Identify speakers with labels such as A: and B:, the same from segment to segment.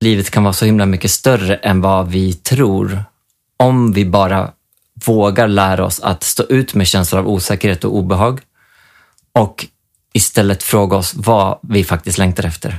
A: livet kan vara så himla mycket större än vad vi tror om vi bara vågar lära oss att stå ut med känslor av osäkerhet och obehag och istället fråga oss vad vi faktiskt längtar efter.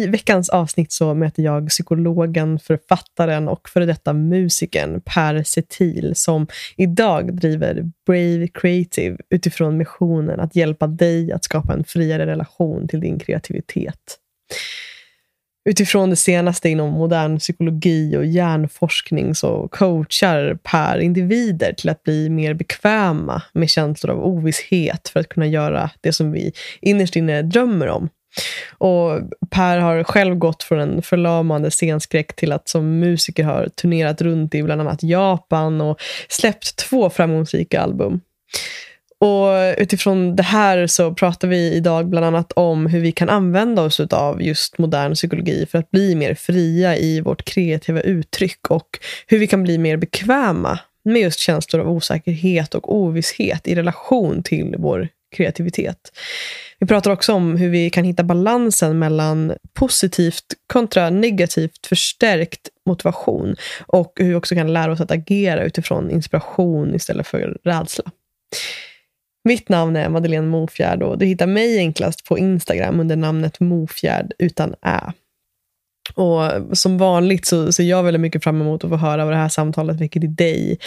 B: I veckans avsnitt så möter jag psykologen, författaren och före detta musikern Per Setil som idag driver Brave Creative utifrån missionen att hjälpa dig att skapa en friare relation till din kreativitet. Utifrån det senaste inom modern psykologi och hjärnforskning så coachar Per individer till att bli mer bekväma med känslor av ovisshet för att kunna göra det som vi innerst inne drömmer om. Och Per har själv gått från en förlamande scenskräck till att som musiker har turnerat runt i bland annat Japan och släppt två framgångsrika album. Och utifrån det här så pratar vi idag bland annat om hur vi kan använda oss av just modern psykologi för att bli mer fria i vårt kreativa uttryck och hur vi kan bli mer bekväma med just känslor av osäkerhet och ovisshet i relation till vår kreativitet. Vi pratar också om hur vi kan hitta balansen mellan positivt kontra negativt förstärkt motivation och hur vi också kan lära oss att agera utifrån inspiration istället för rädsla. Mitt namn är Madeleine Mofjärd och du hittar mig enklast på Instagram under namnet Mofjärd utan ä. Och som vanligt så ser jag väldigt mycket fram emot att få höra vad det här samtalet väcker i dig.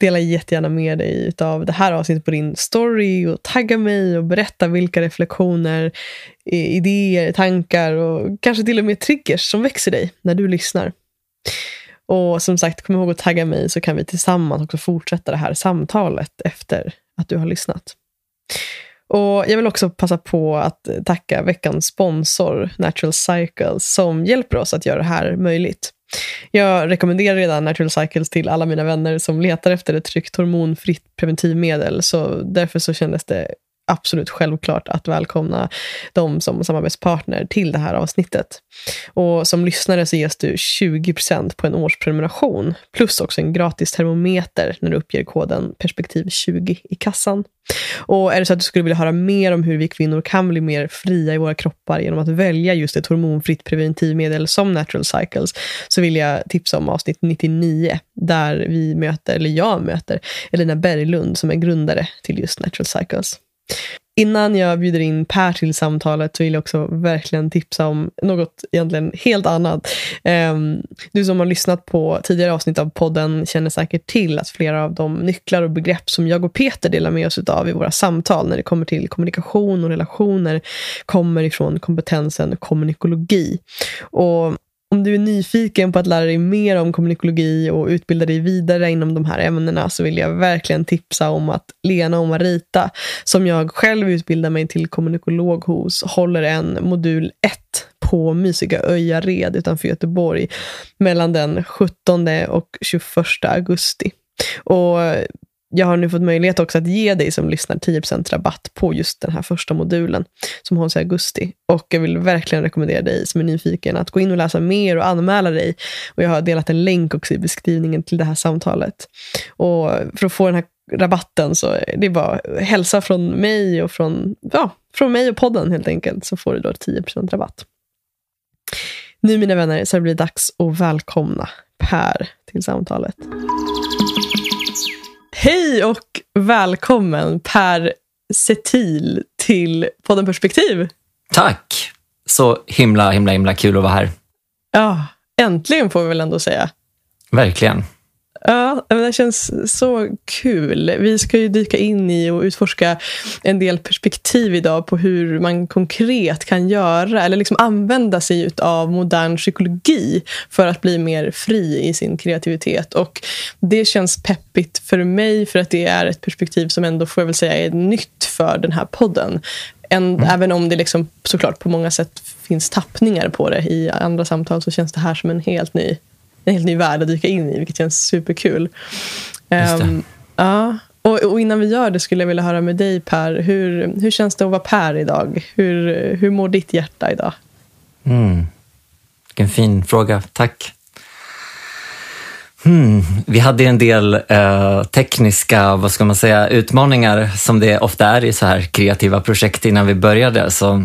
B: Dela jättegärna med dig av det här avsnittet på din story och tagga mig och berätta vilka reflektioner, idéer, tankar och kanske till och med triggers som växer dig när du lyssnar. Och som sagt, kom ihåg att tagga mig så kan vi tillsammans också fortsätta det här samtalet efter att du har lyssnat. Och Jag vill också passa på att tacka veckans sponsor Natural Cycles som hjälper oss att göra det här möjligt. Jag rekommenderar redan Natural Cycles till alla mina vänner som letar efter ett tryggt hormonfritt preventivmedel. Så därför så kändes det absolut självklart att välkomna dem som samarbetspartner till det här avsnittet. Och som lyssnare så ges du 20% på en årsprenumeration plus också en gratis termometer när du uppger koden perspektiv20 i kassan. Och är det så att du skulle vilja höra mer om hur vi kvinnor kan bli mer fria i våra kroppar genom att välja just ett hormonfritt preventivmedel som Natural Cycles så vill jag tipsa om avsnitt 99 där vi möter, eller jag möter, Elina Berglund som är grundare till just Natural Cycles. Innan jag bjuder in Per till samtalet så vill jag också verkligen tipsa om något egentligen helt annat. Ehm, du som har lyssnat på tidigare avsnitt av podden känner säkert till att flera av de nycklar och begrepp som jag och Peter delar med oss av i våra samtal när det kommer till kommunikation och relationer kommer ifrån kompetensen kommunikologi. Och om du är nyfiken på att lära dig mer om kommunikologi och utbilda dig vidare inom de här ämnena så vill jag verkligen tipsa om att Lena och Marita, som jag själv utbildar mig till kommunikolog hos, håller en modul 1 på mysiga Öjared utanför Göteborg mellan den 17 och 21 augusti. Och jag har nu fått möjlighet också att ge dig som lyssnar 10% rabatt på just den här första modulen som hålls i augusti. Och jag vill verkligen rekommendera dig som är nyfiken att gå in och läsa mer och anmäla dig. Och jag har delat en länk också i beskrivningen till det här samtalet. Och för att få den här rabatten så det är bara hälsa från mig och från, ja, från mig och podden helt enkelt så får du då 10% rabatt. Nu mina vänner så blir det dags att välkomna Per till samtalet. Hej och välkommen Per Setil till podden Perspektiv.
A: Tack! Så himla, himla, himla kul att vara här.
B: Ja, äntligen får vi väl ändå säga.
A: Verkligen.
B: Ja, det känns så kul. Vi ska ju dyka in i och utforska en del perspektiv idag på hur man konkret kan göra eller liksom använda sig av modern psykologi för att bli mer fri i sin kreativitet. Och Det känns peppigt för mig för att det är ett perspektiv som ändå får jag väl säga är nytt för den här podden. En, mm. Även om det liksom, såklart på många sätt finns tappningar på det i andra samtal så känns det här som en helt ny en helt ny värld att dyka in i, vilket känns superkul. Um, ja, Och, och, innan vi gör det skulle jag vilja höra med dig Per. Hur, hur känns det att vara Per idag? Hur, hur mår ditt hjärta idag?
A: Mm. Vilken fin fråga. Tack. Hmm. Vi hade en del eh, tekniska vad ska man säga, utmaningar som det ofta är i så här kreativa projekt innan vi började. Så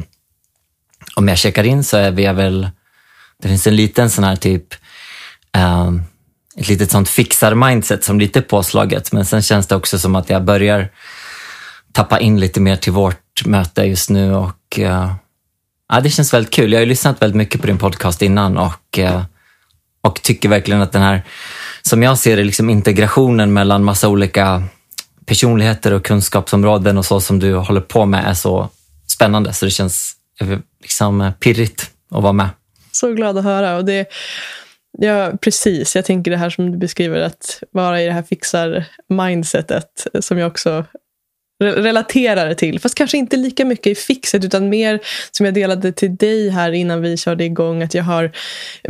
A: om jag checkar in så är vi väl, det finns en liten sån här typ eh, ett litet sånt fixar-mindset som lite påslaget. Men sen känns det också som att jag börjar tappa in lite mer till vårt möte just nu och uh, ja, det känns väldigt kul. Jag har ju lyssnat väldigt mycket på din podcast innan och, uh, och tycker verkligen att den här, som jag ser det, liksom integrationen mellan massa olika personligheter och kunskapsområden och så som du håller på med är så spännande så det känns eh, liksom pirrigt att vara med.
B: Så glad att höra. Och det, Ja, precis. Jag tänker det här som du beskriver, att vara i det här fixar-mindsetet som jag också relaterar till. Fast kanske inte lika mycket i fixet utan mer som jag delade till dig här innan vi körde igång att jag har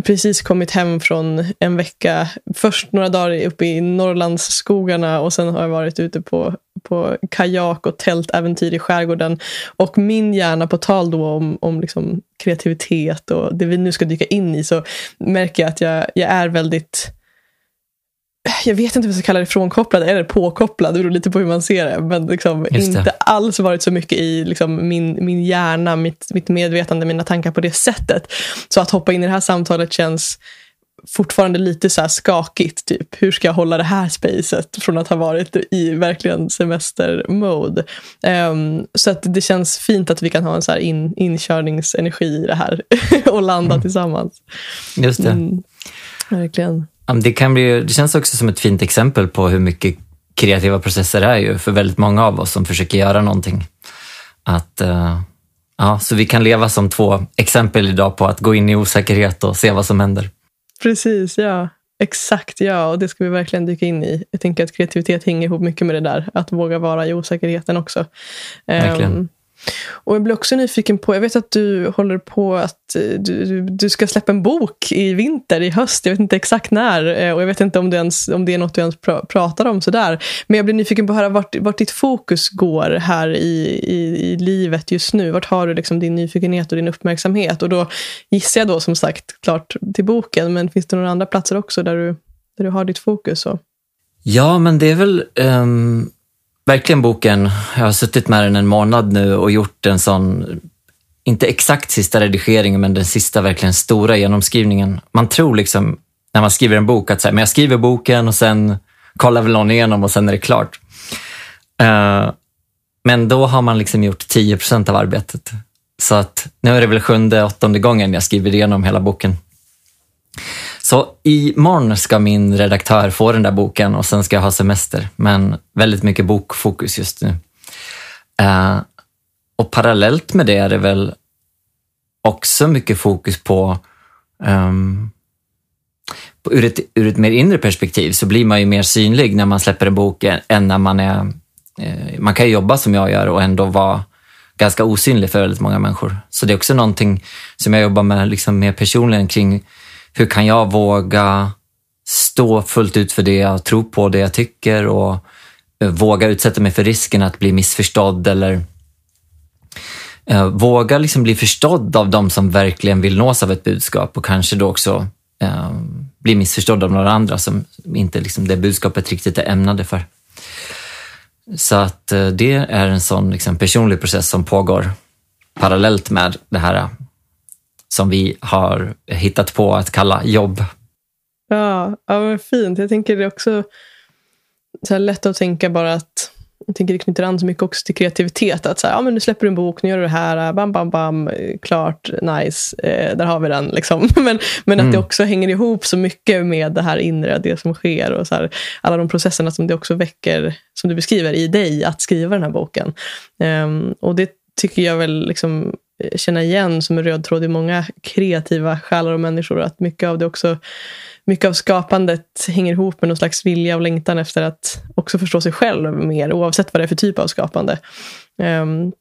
B: precis kommit hem från en vecka. Först några dagar uppe i Norrlandsskogarna och sen har jag varit ute på, på kajak och tältäventyr i skärgården. Och min hjärna, på tal då om, om liksom kreativitet och det vi nu ska dyka in i så märker jag att jag, jag är väldigt jag vet inte om jag ska kalla det frånkopplad eller påkopplad, det beror lite på hur man ser det. Men liksom inte alls varit så mycket i liksom min, min hjärna, mitt, mitt medvetande, mina tankar på det sättet. Så att hoppa in i det här samtalet känns fortfarande lite så skakigt. Typ. Hur ska jag hålla det här spacet från att ha varit i verkligen semestermode? Um, så att det känns fint att vi kan ha en så in, inkörningsenergi i det här och landa mm. tillsammans.
A: Just det. Mm,
B: verkligen.
A: Det, kan bli, det känns också som ett fint exempel på hur mycket kreativa processer är ju för väldigt många av oss som försöker göra någonting. Att, uh, ja, så vi kan leva som två exempel idag på att gå in i osäkerhet och se vad som händer.
B: Precis, ja. Exakt, ja. Och det ska vi verkligen dyka in i. Jag tänker att kreativitet hänger ihop mycket med det där. Att våga vara i osäkerheten också.
A: Ehm, verkligen. Um,
B: och jag blir också nyfiken på, jag vet att du håller på att eh, du, du ska släppa en bok i vinter, i höst. Jag vet inte exakt när eh, och jag vet inte om det, ens, om det är något du ens pratar om sådär. Men jag blir nyfiken på att höra vart, vart ditt fokus går här i, i, i livet just nu. Vart har du liksom din nyfikenhet och din uppmärksamhet? Och då gissar jag då som sagt klart till boken, men finns det några andra platser också där du, där du har ditt fokus? Och...
A: Ja, men det är väl um verkligen boken. Jag har suttit med den en månad nu och gjort en sån, inte exakt sista redigeringen, men den sista verkligen stora genomskrivningen. Man tror liksom när man skriver en bok att så här, men jag skriver boken och sen kollar väl någon igenom och sen är det klart. Uh, men då har man liksom gjort 10 procent av arbetet. Så att nu är det väl sjunde, åttonde gången jag skriver igenom hela boken. Så imorgon ska min redaktör få den där boken och sen ska jag ha semester. Men väldigt mycket bokfokus just nu. Uh, och parallellt med det är det väl också mycket fokus på um, ur ett, ur ett mer inre perspektiv så blir man ju mer synlig när man släpper en bok än när man är... Eh, man kan ju jobba som jag gör och ändå vara ganska osynlig för väldigt många människor. Så det är också någonting som jag jobbar med liksom mer personligen kring hur kan jag våga stå fullt ut för det jag tror på, det jag tycker och eh, våga utsätta mig för risken att bli missförstådd eller eh, våga liksom bli förstådd av de som verkligen vill nås av ett budskap och kanske då också eh, bli missförstådd av några andra som inte liksom det budskapet riktigt är ämnade för. Så att eh, det är en sån liksom, personlig process som pågår parallellt med det här som vi har hittat på att kalla jobb.
B: Ja, ja men fint. Jag tänker det är också så lätt att tänka bara att jag tänker det knyter an så mycket också till kreativitet. Att så här, ja, men nu släpper du en bok, nu gör du det här, bam, bam, bam, klart, nice, eh, där har vi den. Liksom. Men, men att mm. det också hänger ihop så mycket med det här inre, det som sker och så här, alla de processerna som det också väcker, som du beskriver, i dig att skriva den här boken. Um, och det tycker jag väl liksom känna igen som en röd tråd i många kreativa själar och människor. Att mycket av det också mycket av skapandet hänger ihop med någon slags vilja och längtan efter att också förstå sig själv mer, oavsett vad det är för typ av skapande. Um,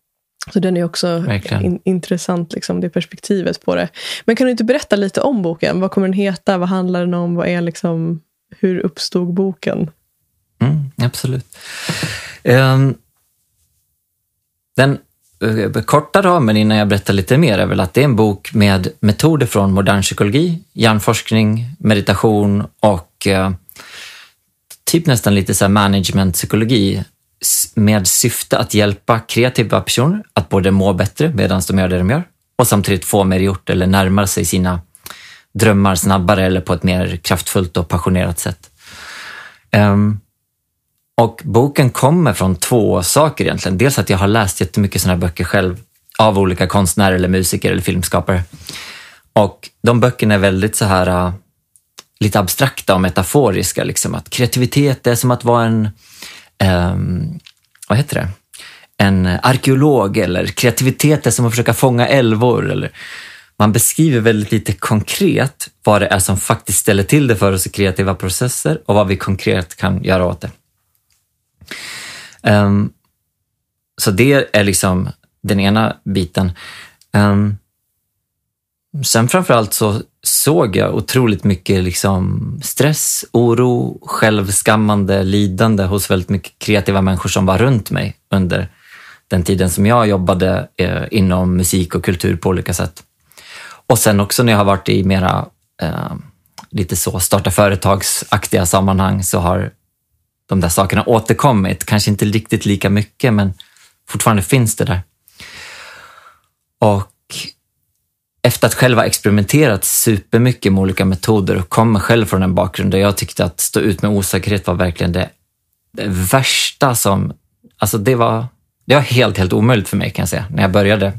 B: så den är också in, intressant, liksom, det perspektivet på det. Men kan du inte berätta lite om boken? Vad kommer den heta? Vad handlar den om? Vad är liksom, hur uppstod boken?
A: Mm, absolut. Um, den korta ramen innan jag berättar lite mer är väl att det är en bok med metoder från modern psykologi, hjärnforskning, meditation och eh, typ nästan lite så managementpsykologi med syfte att hjälpa kreativa personer att både må bättre medan de gör det de gör och samtidigt få mer gjort eller närma sig sina drömmar snabbare eller på ett mer kraftfullt och passionerat sätt. Um, och boken kommer från två saker egentligen. Dels att jag har läst jättemycket sådana böcker själv av olika konstnärer eller musiker eller filmskapare. Och de böckerna är väldigt så här äh, lite abstrakta och metaforiska. Liksom. Att kreativitet är som att vara en, um, vad heter det? en arkeolog eller kreativitet är som att försöka fånga älvor. Eller man beskriver väldigt lite konkret vad det är som faktiskt ställer till det för oss i kreativa processer och vad vi konkret kan göra åt det. Um, så det är liksom den ena biten. Um, sen framförallt så såg jag otroligt mycket liksom stress, oro, självskammande, lidande hos väldigt mycket kreativa människor som var runt mig under den tiden som jag jobbade eh, inom musik och kultur på olika sätt. Och sen också när jag har varit i mera eh, lite så starta företagsaktiga sammanhang så har de där sakerna återkommit. Kanske inte riktigt lika mycket, men fortfarande finns det där. Och efter att själv ha experimenterat supermycket med olika metoder och kommer själv från en bakgrund där jag tyckte att stå ut med osäkerhet var verkligen det, det värsta som... Alltså det var, det var helt, helt omöjligt för mig kan jag säga, när jag började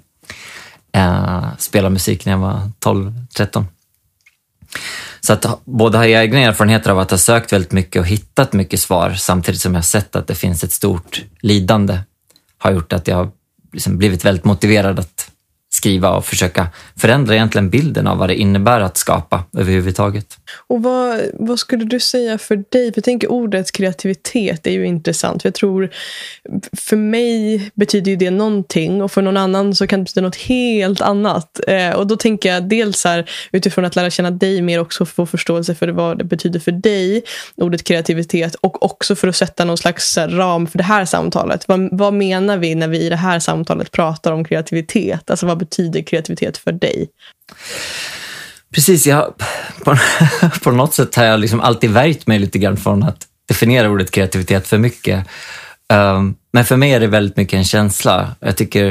A: eh, spela musik när jag var 12-13. Så att både ha egna erfarenheter av att ha sökt väldigt mycket och hittat mycket svar samtidigt som jag sett att det finns ett stort lidande har gjort att jag har liksom blivit väldigt motiverad att skriva och försöka förändra egentligen bilden av vad det innebär att skapa överhuvudtaget.
B: Och vad, vad skulle du säga för dig? För jag tänker ordet kreativitet är ju intressant. För jag tror för mig betyder ju det någonting och för någon annan så kan det betyda något helt annat. Eh, och då tänker jag dels här, utifrån att lära känna dig mer också få förståelse för vad det betyder för dig, ordet kreativitet och också för att sätta någon slags ram för det här samtalet. Vad, vad menar vi när vi i det här samtalet pratar om kreativitet? Alltså vad betyder kreativitet för dig?
A: Precis, jag, på, på något sätt har jag liksom alltid värjt mig lite grann från att definiera ordet kreativitet för mycket. Um, men för mig är det väldigt mycket en känsla. Jag tycker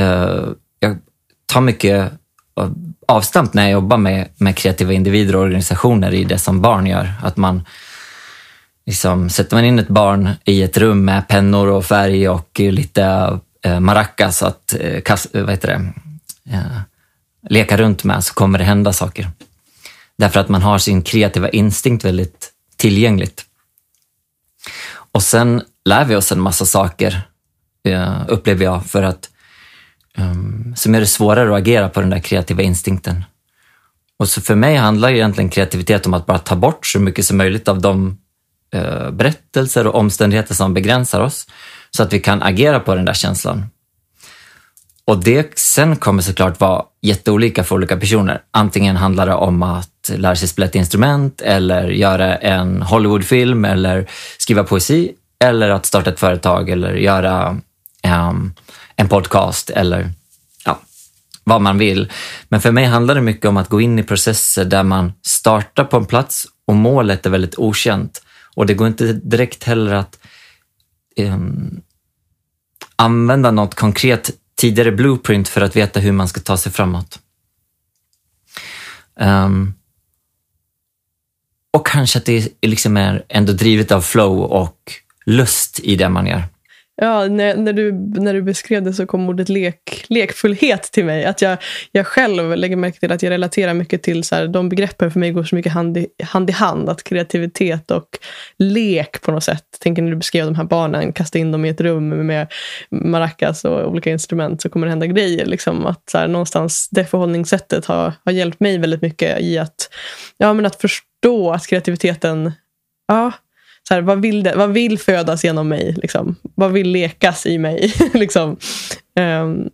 A: uh, jag tar mycket avstamp när jag jobbar med, med kreativa individer och organisationer i det som barn gör. Att man liksom, sätter man in ett barn i ett rum med pennor och färg och lite Eh, maracas att eh, eh, vad heter det? Leka runt med så kommer det hända saker. Därför att man har sin kreativa instinkt väldigt tillgängligt. Och sen lär vi oss en massa saker, upplever jag, för att ehm, som gör det svårare att agera på den där kreativa instinkten. Och så för mig handlar egentligen kreativitet om att bara ta bort så mycket som möjligt av de berättelser och omständigheter som begränsar oss, så att vi kan agera på den där känslan. Och det sen kommer såklart vara jätteolika för olika personer. Antingen handlar det om att lära sig spela ett instrument eller göra en Hollywoodfilm eller skriva poesi eller att starta ett företag eller göra um, en podcast eller ja, vad man vill. Men för mig handlar det mycket om att gå in i processer där man startar på en plats och målet är väldigt okänt. Och det går inte direkt heller att um, använda något konkret tidigare blueprint för att veta hur man ska ta sig framåt. Um, och kanske att det liksom är ändå drivet av flow och lust i det man gör.
B: Ja, när, när, du, när du beskrev det så kom ordet lek, lekfullhet till mig. Att jag, jag själv lägger märke till att jag relaterar mycket till så här, de begreppen för mig går så mycket hand i, hand i hand. Att kreativitet och lek på något sätt. Tänker när du beskrev de här barnen, kasta in dem i ett rum med maracas och olika instrument så kommer det hända grejer. Liksom, att så här, någonstans det förhållningssättet har, har hjälpt mig väldigt mycket i att, ja, men att förstå att kreativiteten ja, så här, vad, vill det, vad vill födas genom mig? Liksom? Vad vill lekas i mig? liksom. Um,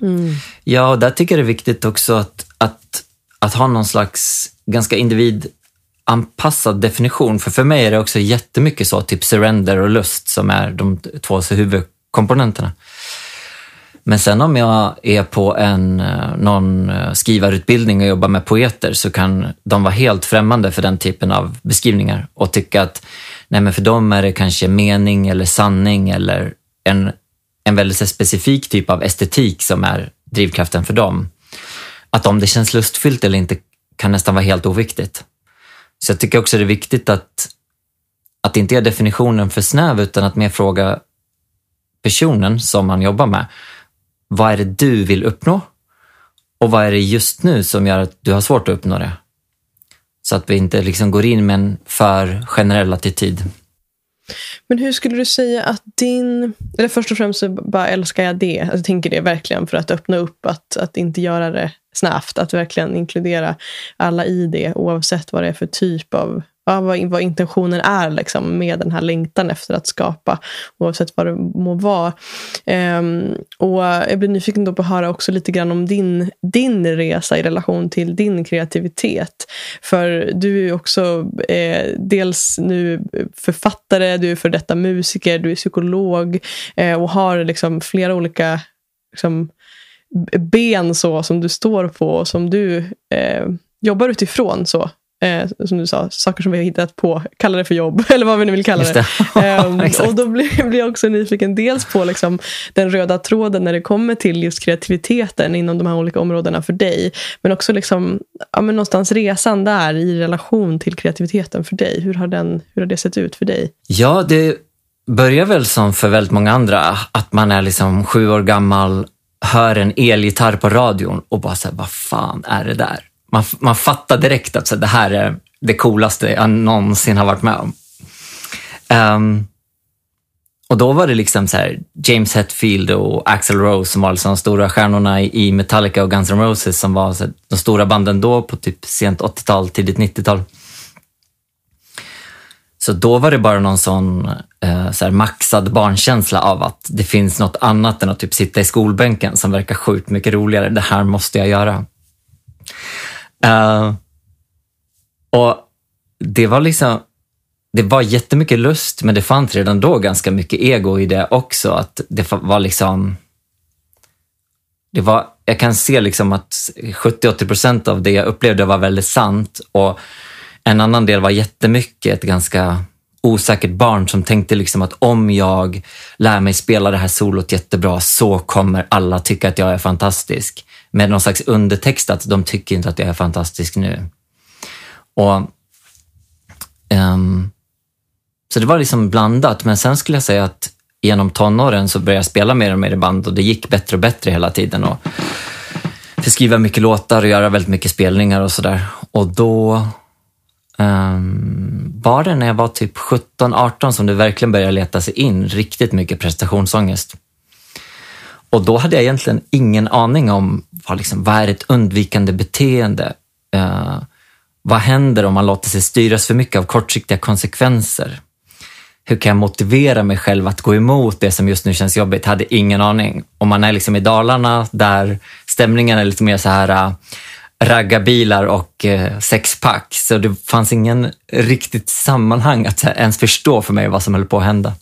A: mm. Ja, och där tycker jag det är viktigt också att, att, att ha någon slags ganska individanpassad definition. För för mig är det också jättemycket så, typ surrender och lust som är de två huvudkomponenterna. Men sen om jag är på en, eh, någon eh, skrivarutbildning och jobbar med poeter så kan de vara helt främmande för den typen av beskrivningar och tycka att nej men för dem är det kanske mening eller sanning eller en, en väldigt specifik typ av estetik som är drivkraften för dem. Att om det känns lustfyllt eller inte kan nästan vara helt oviktigt. Så jag tycker också det är viktigt att, att inte göra definitionen för snäv utan att mer fråga personen som man jobbar med. Vad är det du vill uppnå? Och vad är det just nu som gör att du har svårt att uppnå det? Så att vi inte liksom går in med en för generell attityd.
B: Men hur skulle du säga att din... Eller först och främst så bara älskar jag det. Alltså, jag tänker det verkligen för att öppna upp, att, att inte göra det snävt. Att verkligen inkludera alla i det oavsett vad det är för typ av vad, vad, vad intentionen är liksom, med den här längtan efter att skapa, oavsett vad det må vara. Um, och jag blir nyfiken då på att höra också lite grann om din, din resa i relation till din kreativitet. För du är också eh, dels nu författare, du är för detta musiker, du är psykolog eh, och har liksom flera olika liksom, ben så som du står på och som du eh, jobbar utifrån. så Eh, som du sa, saker som vi har hittat på, kalla det för jobb, eller vad vi nu vill kalla det. det. um, och då blir, blir, jag också nyfiken dels på liksom, den röda tråden när det kommer till just kreativiteten inom de här olika områdena för dig. Men också liksom, ja, men någonstans resan där i relation till kreativiteten för dig. Hur har, den, hur har det sett ut för dig?
A: Ja, det börjar väl som för väldigt många andra, att man är liksom sju år gammal, hör en elgitarr på radion och bara säger vad fan är det där? Man, man fattar direkt att så, det här är det coolaste jag någonsin har varit med om. Um, och då var det liksom så här, James Hetfield och Axl Rose som var liksom de stora stjärnorna i Metallica och Guns N' Roses som var så här, de stora banden då på typ sent 80-tal, tidigt 90-tal. Så då var det bara någon sån eh, så här maxad barnkänsla av att det finns något annat än att typ sitta i skolbänken som verkar sjukt mycket roligare. Det här måste jag göra. Uh, och det var liksom, det var jättemycket lust, men det fanns redan då ganska mycket ego i det också. Att det var liksom, det var, jag kan se liksom att 70-80 procent av det jag upplevde var väldigt sant och en annan del var jättemycket ett ganska osäkert barn som tänkte liksom att om jag lär mig spela det här solot jättebra så kommer alla tycka att jag är fantastisk med någon slags undertext att de tycker inte att jag är fantastisk nu. Och, um, så det var liksom blandat, men sen skulle jag säga att genom tonåren så började jag spela mer och mer i band och det gick bättre och bättre hela tiden. Och skriva mycket låtar och göra väldigt mycket spelningar och sådär. Och då um, var det när jag var typ 17-18 som det verkligen började leta sig in riktigt mycket prestationsångest. Och då hade jag egentligen ingen aning om vad, liksom, vad är ett undvikande beteende? Eh, vad händer om man låter sig styras för mycket av kortsiktiga konsekvenser? Hur kan jag motivera mig själv att gå emot det som just nu känns jobbigt? Hade ingen aning. Om man är liksom i Dalarna där stämningen är lite mer så här eh, raggarbilar och eh, sexpack, så det fanns ingen riktigt sammanhang att ens förstå för mig vad som höll på att hända.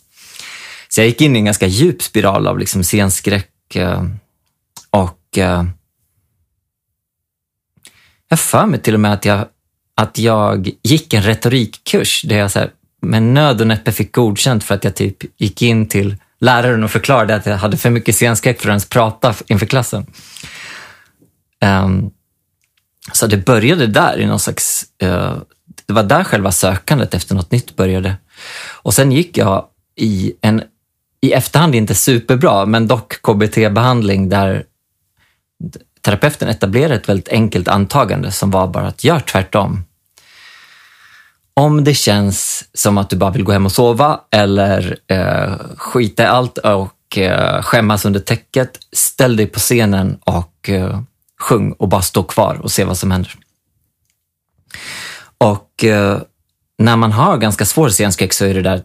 A: Så jag gick in i en ganska djup spiral av liksom scenskräck Eh, och eh, jag för mig till och med att jag, att jag gick en retorikkurs där jag så här, med nöd och näppe fick godkänt för att jag typ gick in till läraren och förklarade att jag hade för mycket scenskräck för att ens prata inför klassen. Um, så det började där i någon slags... Uh, det var där själva sökandet efter något nytt började. Och sen gick jag i en i efterhand inte superbra, men dock KBT-behandling där terapeuten etablerade ett väldigt enkelt antagande som var bara att gör tvärtom. Om det känns som att du bara vill gå hem och sova eller eh, skita i allt och eh, skämmas under täcket, ställ dig på scenen och eh, sjung och bara stå kvar och se vad som händer. Och eh, när man har ganska svår scenskräck så är det där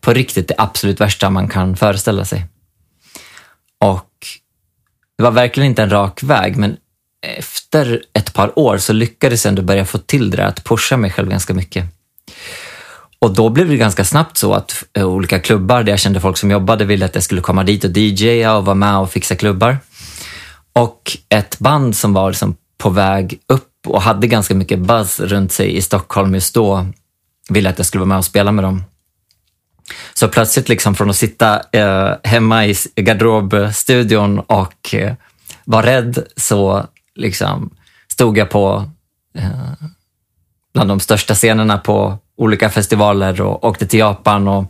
A: på riktigt det absolut värsta man kan föreställa sig. Och det var verkligen inte en rak väg, men efter ett par år så lyckades jag ändå börja få till det där att pusha mig själv ganska mycket. Och då blev det ganska snabbt så att eh, olika klubbar där jag kände folk som jobbade ville att jag skulle komma dit och DJa och vara med och fixa klubbar. Och ett band som var liksom på väg upp och hade ganska mycket buzz runt sig i Stockholm just då ville att jag skulle vara med och spela med dem. Så plötsligt liksom från att sitta eh, hemma i garderobstudion och eh, vara rädd så liksom stod jag på eh, bland de största scenerna på olika festivaler och åkte till Japan och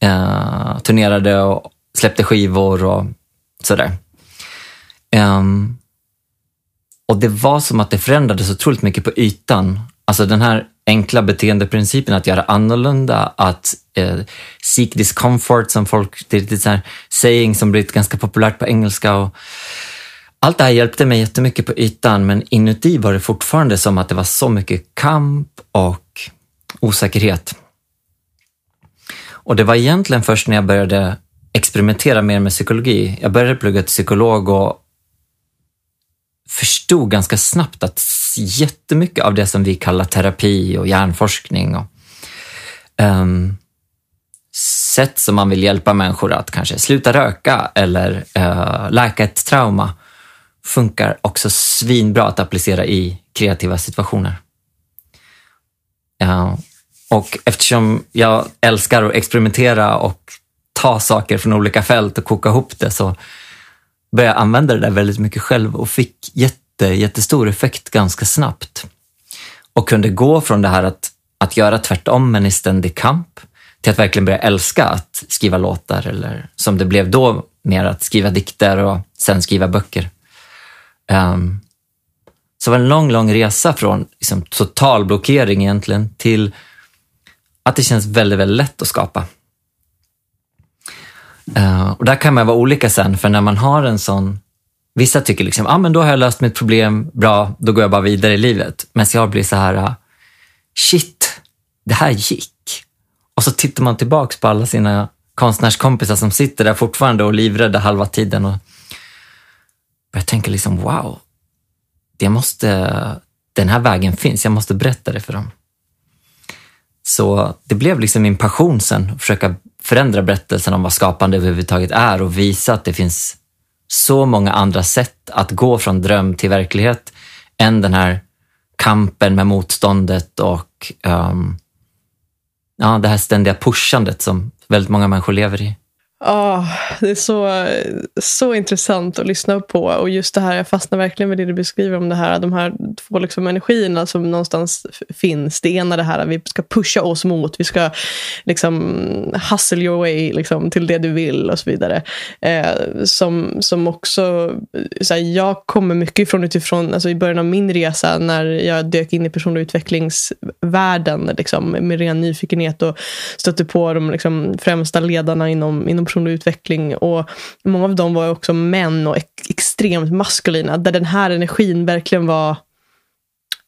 A: eh, turnerade och släppte skivor och sådär. Um, och det var som att det förändrades otroligt mycket på ytan. Alltså den här enkla beteendeprincipen att göra annorlunda, att eh, seek discomfort som folk, det är lite så här saying som blivit ganska populärt på engelska. Och allt det här hjälpte mig jättemycket på ytan men inuti var det fortfarande som att det var så mycket kamp och osäkerhet. Och det var egentligen först när jag började experimentera mer med psykologi. Jag började plugga till psykolog och förstod ganska snabbt att jättemycket av det som vi kallar terapi och hjärnforskning och um, sätt som man vill hjälpa människor att kanske sluta röka eller uh, läka ett trauma funkar också svinbra att applicera i kreativa situationer. Uh, och eftersom jag älskar att experimentera och ta saker från olika fält och koka ihop det så började jag använda det där väldigt mycket själv och fick jätte, jättestor effekt ganska snabbt. Och kunde gå från det här att, att göra tvärtom men i ständig kamp till att verkligen börja älska att skriva låtar eller som det blev då mer att skriva dikter och sen skriva böcker. Um, så det var en lång, lång resa från liksom, total blockering egentligen till att det känns väldigt, väldigt lätt att skapa. Uh, och där kan man vara olika sen, för när man har en sån... Vissa tycker liksom, ah, men då har jag löst mitt problem, bra, då går jag bara vidare i livet. Men jag blir så här, shit, det här gick. Och så tittar man tillbaks på alla sina konstnärskompisar som sitter där fortfarande och livrädda halva tiden och börjar tänka liksom, wow, det måste, den här vägen finns, jag måste berätta det för dem. Så det blev liksom min passion sen, att försöka förändra berättelsen om vad skapande överhuvudtaget är och visa att det finns så många andra sätt att gå från dröm till verklighet än den här kampen med motståndet och um, ja, det här ständiga pushandet som väldigt många människor lever i.
B: Oh, det är så, så intressant att lyssna på. Och just det här, jag fastnar verkligen med det du beskriver om det här, de här två liksom energierna som någonstans finns. Det ena det här att vi ska pusha oss mot, vi ska liksom hustle your way liksom, till det du vill och så vidare. Eh, som, som också, så här, jag kommer mycket ifrån utifrån, alltså i början av min resa när jag dök in i personlig utvecklingsvärlden liksom, med ren nyfikenhet och stötte på de liksom, främsta ledarna inom, inom personlig utveckling. Och många av dem var också män och extremt maskulina. Där den här energin verkligen var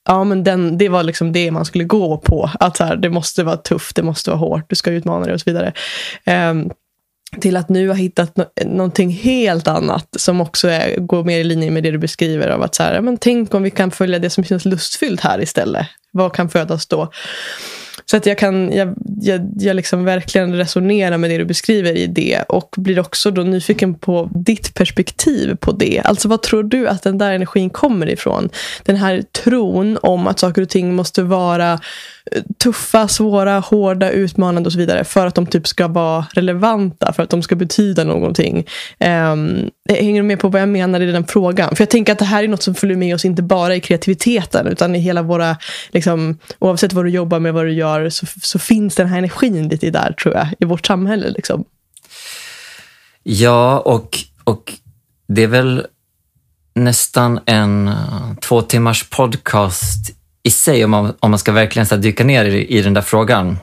B: Ja, men den, det var liksom det man skulle gå på. Att så här, det måste vara tufft, det måste vara hårt, du ska utmana dig och så vidare. Um, till att nu ha hittat no någonting helt annat som också är, går mer i linje med det du beskriver. av att så här, men Tänk om vi kan följa det som känns lustfyllt här istället. Vad kan födas då? Så att jag kan jag, jag, jag liksom verkligen resonera med det du beskriver i det och blir också då nyfiken på ditt perspektiv på det. Alltså vad tror du att den där energin kommer ifrån? Den här tron om att saker och ting måste vara tuffa, svåra, hårda, utmanande och så vidare för att de typ ska vara relevanta, för att de ska betyda någonting. Um, hänger du med på vad jag menar i den frågan? För jag tänker att det här är något som följer med oss inte bara i kreativiteten utan i hela våra, liksom, oavsett vad du jobbar med, vad du gör, så, så finns den här energin lite där tror jag, i vårt samhälle. Liksom.
A: Ja, och, och det är väl nästan en två timmars podcast i sig, om man, om man ska verkligen så dyka ner i, i den där frågan.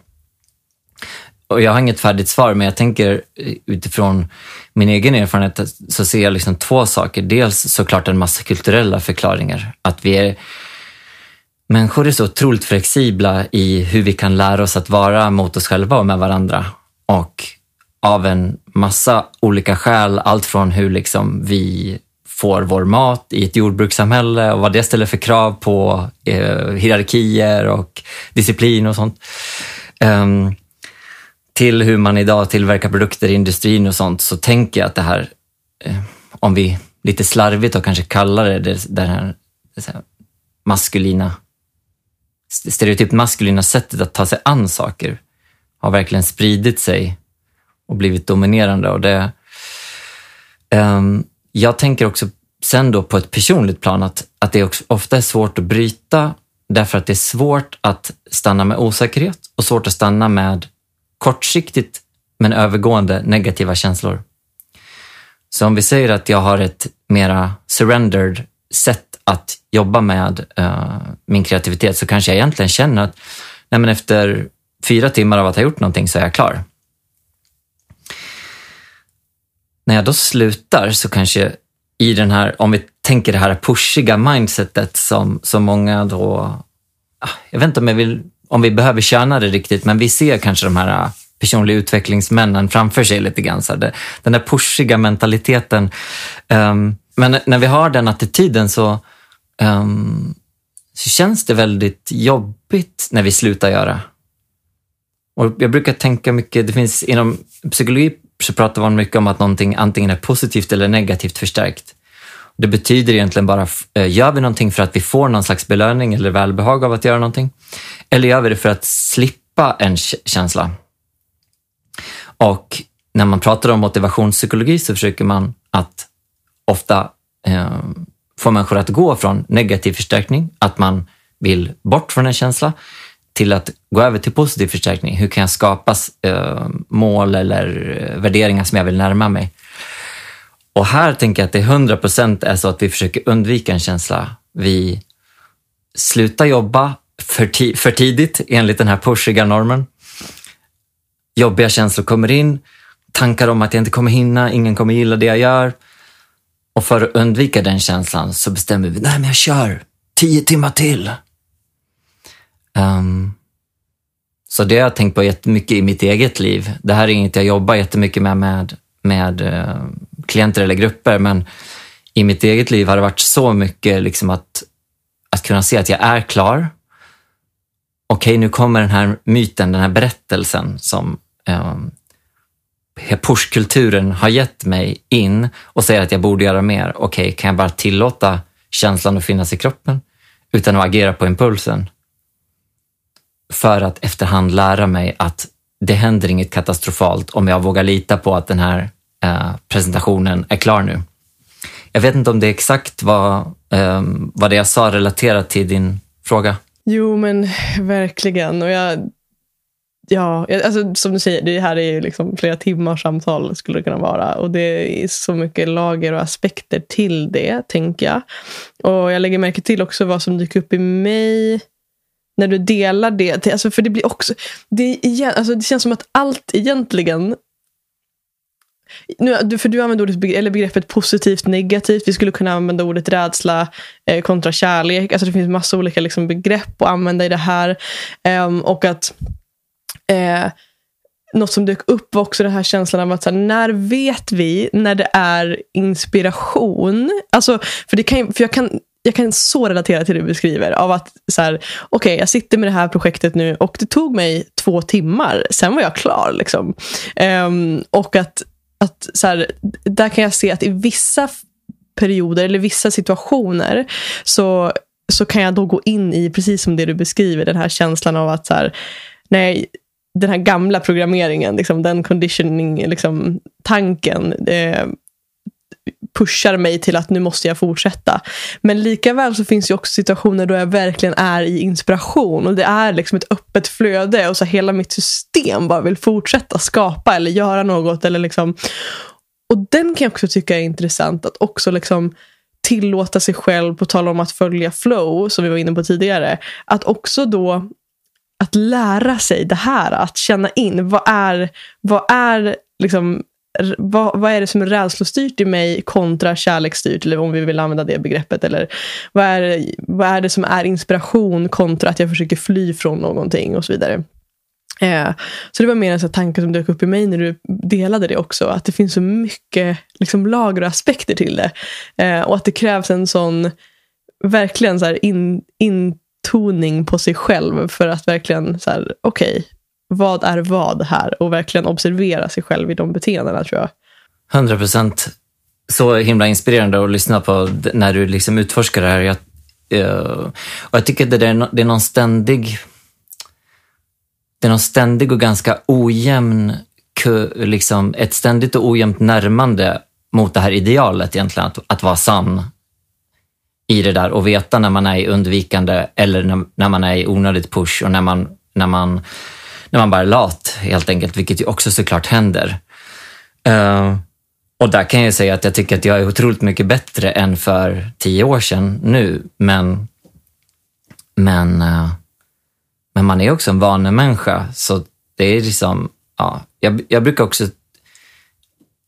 A: Och jag har inget färdigt svar, men jag tänker eh, utifrån min egen erfarenhet så ser jag liksom två saker. Dels såklart en massa kulturella förklaringar. Att vi är, människor är så otroligt flexibla i hur vi kan lära oss att vara mot oss själva och med varandra. Och av en massa olika skäl, allt från hur liksom vi får vår mat i ett jordbrukssamhälle och vad det ställer för krav på eh, hierarkier och disciplin och sånt. Um, till hur man idag tillverkar produkter i industrin och sånt så tänker jag att det här, eh, om vi lite slarvigt och kanske kallar det det, det här, det här maskulina, stereotypt maskulina sättet att ta sig an saker har verkligen spridit sig och blivit dominerande. Och det, um, jag tänker också sen då på ett personligt plan att, att det också ofta är svårt att bryta därför att det är svårt att stanna med osäkerhet och svårt att stanna med kortsiktigt men övergående negativa känslor. Så om vi säger att jag har ett mera surrendered sätt att jobba med uh, min kreativitet så kanske jag egentligen känner att nej men efter fyra timmar av att ha gjort någonting så är jag klar. När jag då slutar så kanske i den här, om vi tänker det här pushiga mindsetet som, som många då, ah, jag vet inte om, jag vill, om vi behöver tjäna det riktigt, men vi ser kanske de här ah, personliga utvecklingsmännen framför sig lite grann. Så det, den där pushiga mentaliteten. Um, men när vi har den attityden så, um, så känns det väldigt jobbigt när vi slutar göra. Och jag brukar tänka mycket, det finns inom psykologi så pratar man mycket om att någonting antingen är positivt eller negativt förstärkt. Det betyder egentligen bara, eh, gör vi någonting för att vi får någon slags belöning eller välbehag av att göra någonting? Eller gör vi det för att slippa en känsla? Och när man pratar om motivationspsykologi så försöker man att ofta eh, få människor att gå från negativ förstärkning, att man vill bort från en känsla, till att gå över till positiv förstärkning. Hur kan jag skapa eh, mål eller eh, värderingar som jag vill närma mig? Och här tänker jag att det 100 procent är så att vi försöker undvika en känsla. Vi slutar jobba för, ti för tidigt enligt den här pushiga normen jobbiga känslor kommer in, tankar om att jag inte kommer hinna, ingen kommer gilla det jag gör. Och för att undvika den känslan så bestämmer vi, nej men jag kör tio timmar till. Um, så det har jag tänkt på jättemycket i mitt eget liv. Det här är inget jag jobbar jättemycket med med, med uh, klienter eller grupper, men i mitt eget liv har det varit så mycket liksom att, att kunna se att jag är klar. Okej, okay, nu kommer den här myten, den här berättelsen som um, pushkulturen har gett mig in och säger att jag borde göra mer. Okej, okay, kan jag bara tillåta känslan att finnas i kroppen utan att agera på impulsen? För att efterhand lära mig att det händer inget katastrofalt om jag vågar lita på att den här eh, presentationen är klar nu. Jag vet inte om det är exakt vad, eh, vad det jag sa relaterat till din fråga.
B: Jo, men verkligen. Och jag Ja, alltså, som du säger, det här är ju liksom flera timmars samtal skulle det kunna vara. Och det är så mycket lager och aspekter till det, tänker jag. Och jag lägger märke till också vad som dyker upp i mig när du delar det. Alltså, för det blir också, det, igen, alltså, det känns som att allt egentligen nu, för du använder ordet, eller begreppet positivt negativt. Vi skulle kunna använda ordet rädsla eh, kontra kärlek. Alltså det finns massa olika liksom, begrepp att använda i det här. Um, och att eh, något som dök upp var också den här känslan av att så här, när vet vi när det är inspiration? Alltså, för, det kan, för jag kan jag kan så relatera till det du beskriver. Av att så här, okej, okay, jag sitter med det här projektet nu och det tog mig två timmar. Sen var jag klar. Liksom. Um, och att, att så här, där kan jag se att i vissa perioder eller vissa situationer så, så kan jag då gå in i, precis som det du beskriver, den här känslan av att så här, nej, den här gamla programmeringen, liksom, den conditioning, liksom, eh, pushar mig till att nu måste jag fortsätta. Men likaväl så finns det också situationer då jag verkligen är i inspiration och det är liksom ett öppet flöde och så hela mitt system bara vill fortsätta skapa eller göra något. Eller liksom. Och den kan jag också tycka är intressant att också liksom tillåta sig själv, på tal om att följa flow, som vi var inne på tidigare, att också då att lära sig det här, att känna in vad är, vad är liksom vad, vad, är det som är rädslostyrt i mig kontra kärleksstyrt, eller om vi vill använda det begreppet. Eller vad är, vad är det som är inspiration kontra att jag försöker fly från någonting och så vidare. Eh, så det var mer en sån tanke som dök upp i mig när du delade det också. Att det finns så mycket liksom, lager och aspekter till det. Eh, och att det krävs en sån verkligen så här in, intoning på sig själv för att verkligen så här, okej, okay, vad är vad här? Och verkligen observera sig själv i de beteendena tror jag.
A: 100 procent. Så himla inspirerande att lyssna på när du liksom utforskar det här. Jag, uh, och jag tycker att det är, det är någon ständig det är någon ständig och ganska ojämn, liksom ett ständigt och ojämnt närmande mot det här idealet egentligen, att, att vara sann i det där och veta när man är i undvikande eller när, när man är i onödigt push och när man, när, man, när man bara är lat helt enkelt, vilket ju också såklart händer. Uh, och där kan jag säga att jag tycker att jag är otroligt mycket bättre än för tio år sedan nu, men, men uh, men man är också en vanemänniska, så det är liksom, ja, jag, jag brukar också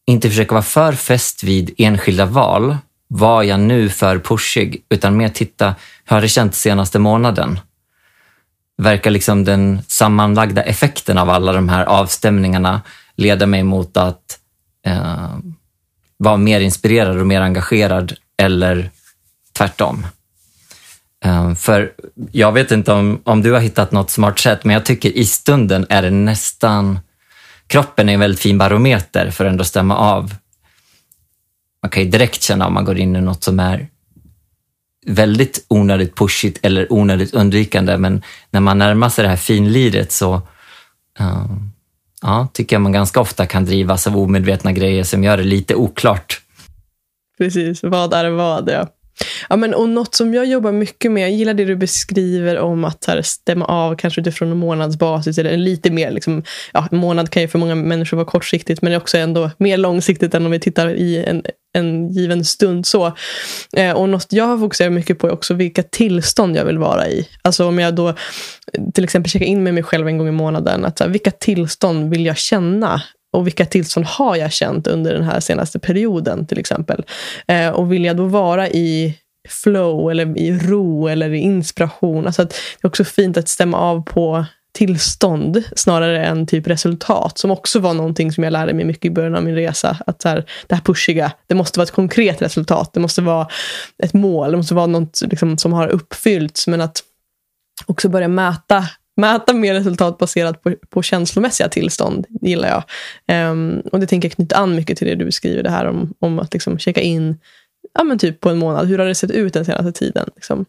A: inte försöka vara för fäst vid enskilda val. Var jag nu för pushig? Utan mer titta, hur har det känts senaste månaden? Verkar liksom den sammanlagda effekten av alla de här avstämningarna leda mig mot att eh, vara mer inspirerad och mer engagerad eller tvärtom? Eh, för jag vet inte om, om du har hittat något smart sätt, men jag tycker i stunden är det nästan... Kroppen är en väldigt fin barometer för att ändå stämma av. Man kan ju direkt känna om man går in i något som är väldigt onödigt pushigt eller onödigt undvikande, men när man närmar sig det här finliret så uh, ja, tycker jag man ganska ofta kan drivas av omedvetna grejer som gör det lite oklart.
B: Precis, vad är vad? Ja. Ja, men, och något som jag jobbar mycket med, jag gillar det du beskriver om att här, stämma av kanske utifrån en månadsbasis. Eller lite mer, liksom, ja, en månad kan ju för många människor vara kortsiktigt men det är också ändå mer långsiktigt än om vi tittar i en, en given stund. så. Eh, och något jag har fokuserat mycket på är också vilka tillstånd jag vill vara i. Alltså om jag då eh, till exempel checkar in med mig själv en gång i månaden. Att, så här, vilka tillstånd vill jag känna och vilka tillstånd har jag känt under den här senaste perioden till exempel. Eh, och vill jag då vara i flow eller i ro eller i inspiration. Alltså att det är också fint att stämma av på tillstånd snarare än typ resultat som också var någonting som jag lärde mig mycket i början av min resa. Att så här, det här pushiga, det måste vara ett konkret resultat. Det måste vara ett mål, det måste vara något liksom, som har uppfyllts. Men att också börja mäta mäta mer resultat baserat på, på känslomässiga tillstånd gillar jag. Um, och det tänker jag knyta an mycket till det du beskriver, det här om, om att liksom checka in ja, men typ på en månad. Hur har det sett ut den senaste tiden? Liksom.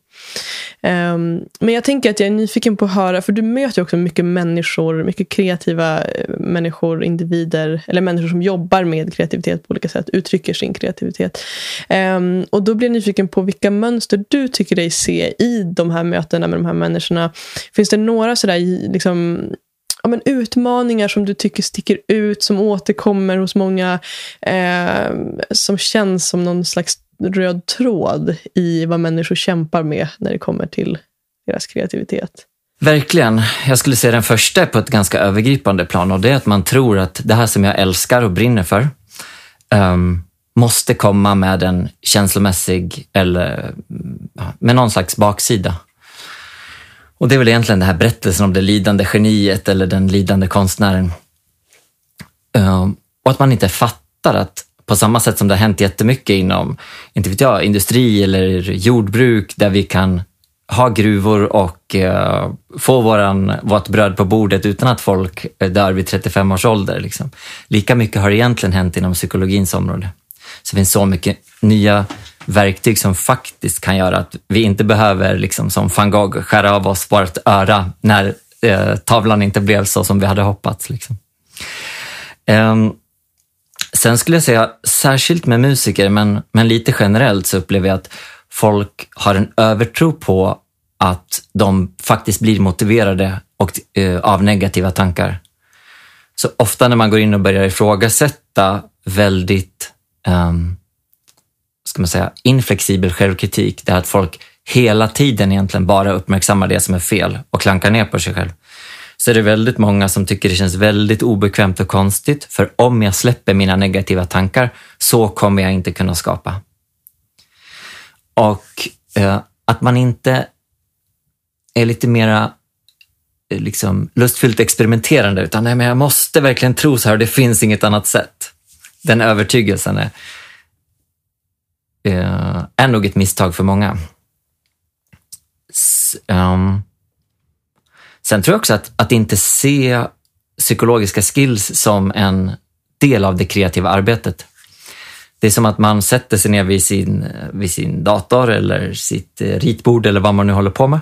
B: Um, men jag tänker att jag är nyfiken på att höra, för du möter ju också mycket människor, mycket kreativa eh, människor, individer, eller människor som jobbar med kreativitet på olika sätt, uttrycker sin kreativitet. Um, och då blir jag nyfiken på vilka mönster du tycker dig se i de här mötena med de här människorna. Finns det några sådär, liksom, ja, men utmaningar som du tycker sticker ut, som återkommer hos många, eh, som känns som någon slags röd tråd i vad människor kämpar med när det kommer till deras kreativitet.
A: Verkligen. Jag skulle säga den första är på ett ganska övergripande plan och det är att man tror att det här som jag älskar och brinner för um, måste komma med en känslomässig eller mm, med någon slags baksida. Och det är väl egentligen den här berättelsen om det lidande geniet eller den lidande konstnären. Um, och att man inte fattar att på samma sätt som det har hänt jättemycket inom, inte vet jag, industri eller jordbruk där vi kan ha gruvor och eh, få våran, vårt bröd på bordet utan att folk eh, dör vid 35 års ålder. Liksom. Lika mycket har egentligen hänt inom psykologins område. Så det finns så mycket nya verktyg som faktiskt kan göra att vi inte behöver, liksom, som van Gogh, skära av oss vårt öra när eh, tavlan inte blev så som vi hade hoppats. Liksom. Um, Sen skulle jag säga, särskilt med musiker, men, men lite generellt så upplever jag att folk har en övertro på att de faktiskt blir motiverade och, eh, av negativa tankar. Så ofta när man går in och börjar ifrågasätta väldigt um, ska man säga, inflexibel självkritik, det är att folk hela tiden egentligen bara uppmärksammar det som är fel och klankar ner på sig själv så är det väldigt många som tycker det känns väldigt obekvämt och konstigt. För om jag släpper mina negativa tankar så kommer jag inte kunna skapa. Och eh, att man inte är lite mera eh, liksom, lustfyllt experimenterande, utan nej, men jag måste verkligen tro så här, och det finns inget annat sätt. Den övertygelsen är, eh, är nog ett misstag för många. S um, sen tror jag också att, att inte se psykologiska skills som en del av det kreativa arbetet. Det är som att man sätter sig ner vid sin, vid sin dator eller sitt eh, ritbord eller vad man nu håller på med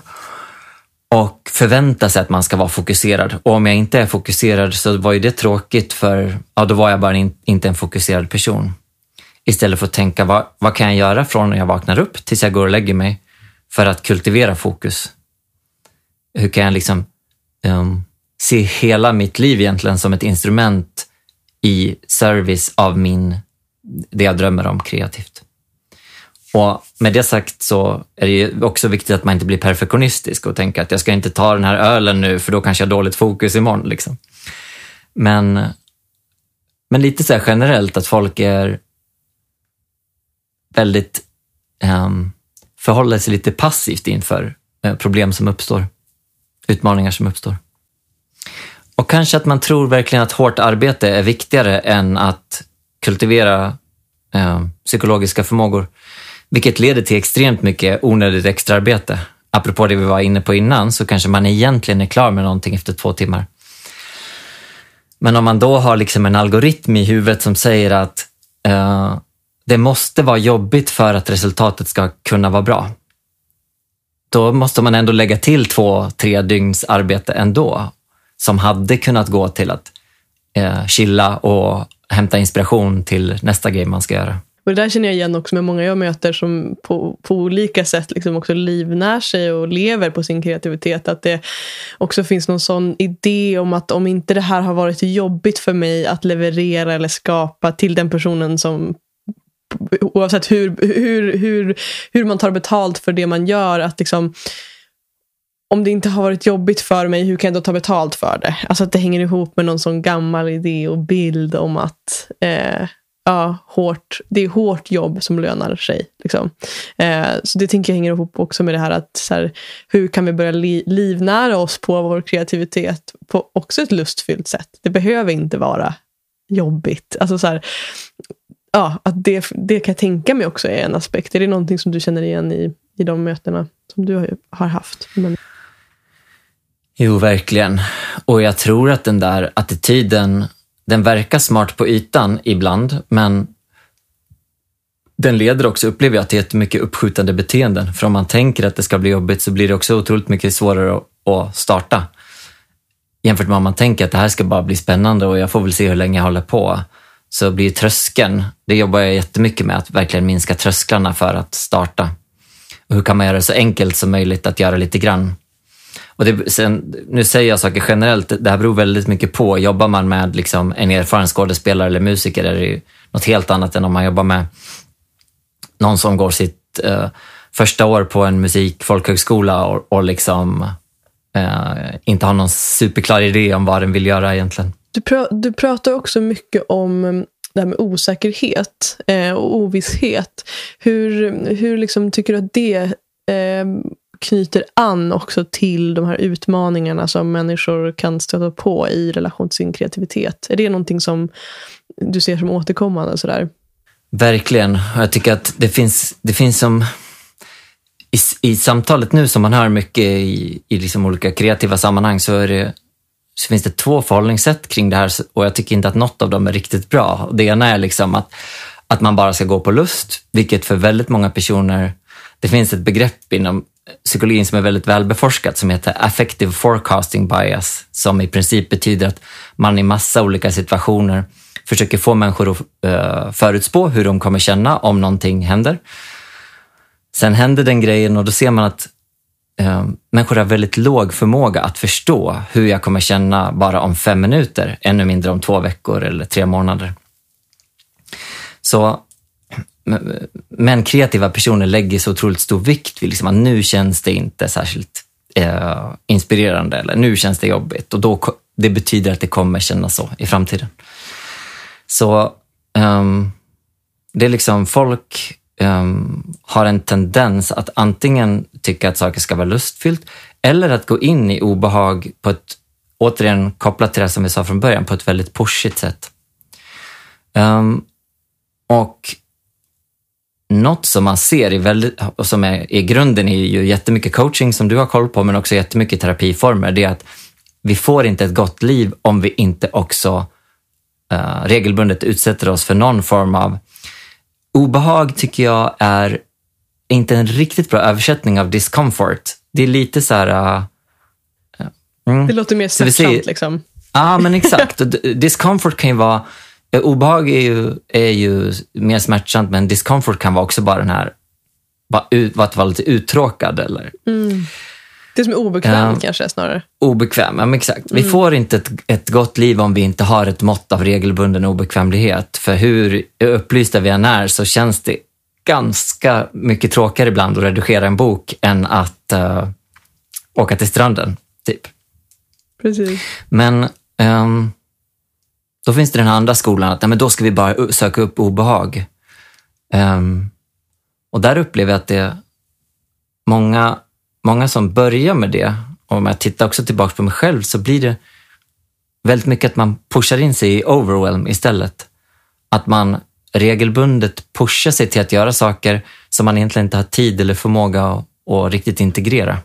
A: och förväntar sig att man ska vara fokuserad. Och om jag inte är fokuserad så var ju det tråkigt för ja, då var jag bara in, inte en fokuserad person. Istället för att tänka vad, vad kan jag göra från när jag vaknar upp tills jag går och lägger mig för att kultivera fokus? Hur kan jag liksom um, se hela mitt liv egentligen som ett instrument i service av min, det jag drömmer om kreativt. Och med det sagt så är det också viktigt att man inte blir perfektionistisk och tänker att jag ska inte ta den här ölen nu för då kanske jag har dåligt fokus imorgon. Liksom. Men, men lite så generellt att folk är väldigt um, förhåller sig lite passivt inför eh, problem som uppstår, utmaningar som uppstår. Och kanske att man tror verkligen att hårt arbete är viktigare än att kultivera eh, psykologiska förmågor. Vilket leder till extremt mycket onödigt extraarbete. Apropå det vi var inne på innan så kanske man egentligen är klar med någonting efter två timmar. Men om man då har liksom en algoritm i huvudet som säger att eh, det måste vara jobbigt för att resultatet ska kunna vara bra. Då måste man ändå lägga till två, tre dygns arbete ändå som hade kunnat gå till att eh, chilla och hämta inspiration till nästa grej man ska göra.
B: Och det där känner jag igen också med många jag möter som på, på olika sätt liksom också livnär sig och lever på sin kreativitet. Att det också finns någon sån idé om att om inte det här har varit jobbigt för mig att leverera eller skapa till den personen som oavsett hur, hur, hur, hur man tar betalt för det man gör, att liksom om det inte har varit jobbigt för mig, hur kan jag då ta betalt för det? Alltså att det hänger ihop med någon sån gammal idé och bild om att eh, ja, hårt, det är hårt jobb som lönar sig. Liksom. Eh, så det tänker jag hänger ihop också med det här att så här, hur kan vi börja li livnära oss på vår kreativitet på också ett lustfyllt sätt. Det behöver inte vara jobbigt. Alltså så här, ja, att det, det kan jag tänka mig också är en aspekt. Är det någonting som du känner igen i, i de mötena som du har haft? Men...
A: Jo, verkligen. Och jag tror att den där attityden, den verkar smart på ytan ibland, men den leder också, upplever jag, till jättemycket uppskjutande beteenden. För om man tänker att det ska bli jobbigt så blir det också otroligt mycket svårare att starta. Jämfört med om man tänker att det här ska bara bli spännande och jag får väl se hur länge jag håller på. Så blir tröskeln, det jobbar jag jättemycket med, att verkligen minska trösklarna för att starta. Och hur kan man göra det så enkelt som möjligt att göra lite grann? Och det, sen, nu säger jag saker generellt, det här beror väldigt mycket på. Jobbar man med liksom en erfaren skådespelare eller musiker är det ju något helt annat än om man jobbar med någon som går sitt eh, första år på en musikfolkhögskola och, och liksom eh, inte har någon superklar idé om vad den vill göra egentligen.
B: Du, pr du pratar också mycket om mm, det här med osäkerhet eh, och ovisshet. Hur, hur liksom tycker du att det eh, knyter an också till de här utmaningarna som människor kan stöta på i relation till sin kreativitet. Är det någonting som du ser som återkommande? Sådär?
A: Verkligen. Jag tycker att det finns, det finns som... I, I samtalet nu som man hör mycket i, i liksom olika kreativa sammanhang så, är det, så finns det två förhållningssätt kring det här och jag tycker inte att något av dem är riktigt bra. Det ena är liksom att, att man bara ska gå på lust, vilket för väldigt många personer det finns ett begrepp inom psykologin som är väldigt välbeforskat som heter affective forecasting bias som i princip betyder att man i massa olika situationer försöker få människor att eh, förutspå hur de kommer känna om någonting händer. Sen händer den grejen och då ser man att eh, människor har väldigt låg förmåga att förstå hur jag kommer känna bara om fem minuter, ännu mindre om två veckor eller tre månader. Så men kreativa personer lägger så otroligt stor vikt vid liksom att nu känns det inte särskilt eh, inspirerande eller nu känns det jobbigt och då, det betyder att det kommer kännas så i framtiden. Så um, det är liksom folk um, har en tendens att antingen tycka att saker ska vara lustfyllt eller att gå in i obehag på ett, återigen kopplat till det som vi sa från början, på ett väldigt pushigt sätt. Um, och något som man ser i väldigt, och som är i grunden är ju jättemycket coaching som du har koll på, men också jättemycket terapiformer, det är att vi får inte ett gott liv om vi inte också uh, regelbundet utsätter oss för någon form av obehag tycker jag är inte en riktigt bra översättning av discomfort. Det är lite så här... Uh,
B: mm. Det låter mer smärtsamt liksom.
A: Ja, men exakt. discomfort kan ju vara... Obehag är ju, är ju mer smärtsamt, men discomfort kan vara också bara den här... Bara ut, vara lite uttråkad eller...
B: Mm. Det som är obekvämt uh, kanske snarare.
A: Obekväm, ja men exakt. Vi mm. får inte ett, ett gott liv om vi inte har ett mått av regelbunden obekvämlighet. För hur upplysta vi än är så känns det ganska mycket tråkigare ibland att redigera en bok än att uh, åka till stranden, typ.
B: Precis.
A: Men um, då finns det den andra skolan, att nej, men då ska vi bara söka upp obehag. Um, och där upplever jag att det är många, många som börjar med det, och om jag tittar också tillbaka på mig själv, så blir det väldigt mycket att man pushar in sig i overwhelm istället. Att man regelbundet pushar sig till att göra saker som man egentligen inte har tid eller förmåga att, att riktigt integrera.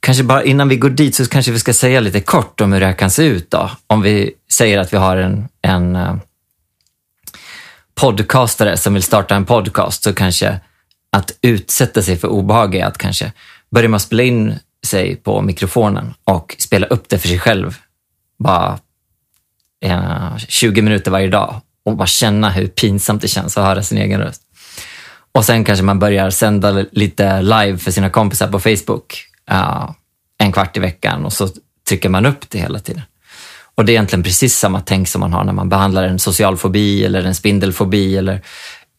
A: Kanske bara innan vi går dit så kanske vi ska säga lite kort om hur det här kan se ut. Då. Om vi säger att vi har en, en eh, podcastare som vill starta en podcast så kanske att utsätta sig för obehag är att kanske börja med att spela in sig på mikrofonen och spela upp det för sig själv. Bara eh, 20 minuter varje dag och bara känna hur pinsamt det känns att höra sin egen röst. Och sen kanske man börjar sända lite live för sina kompisar på Facebook eh, en kvart i veckan och så trycker man upp det hela tiden. Och det är egentligen precis samma tänk som man har när man behandlar en social fobi eller en spindelfobi eller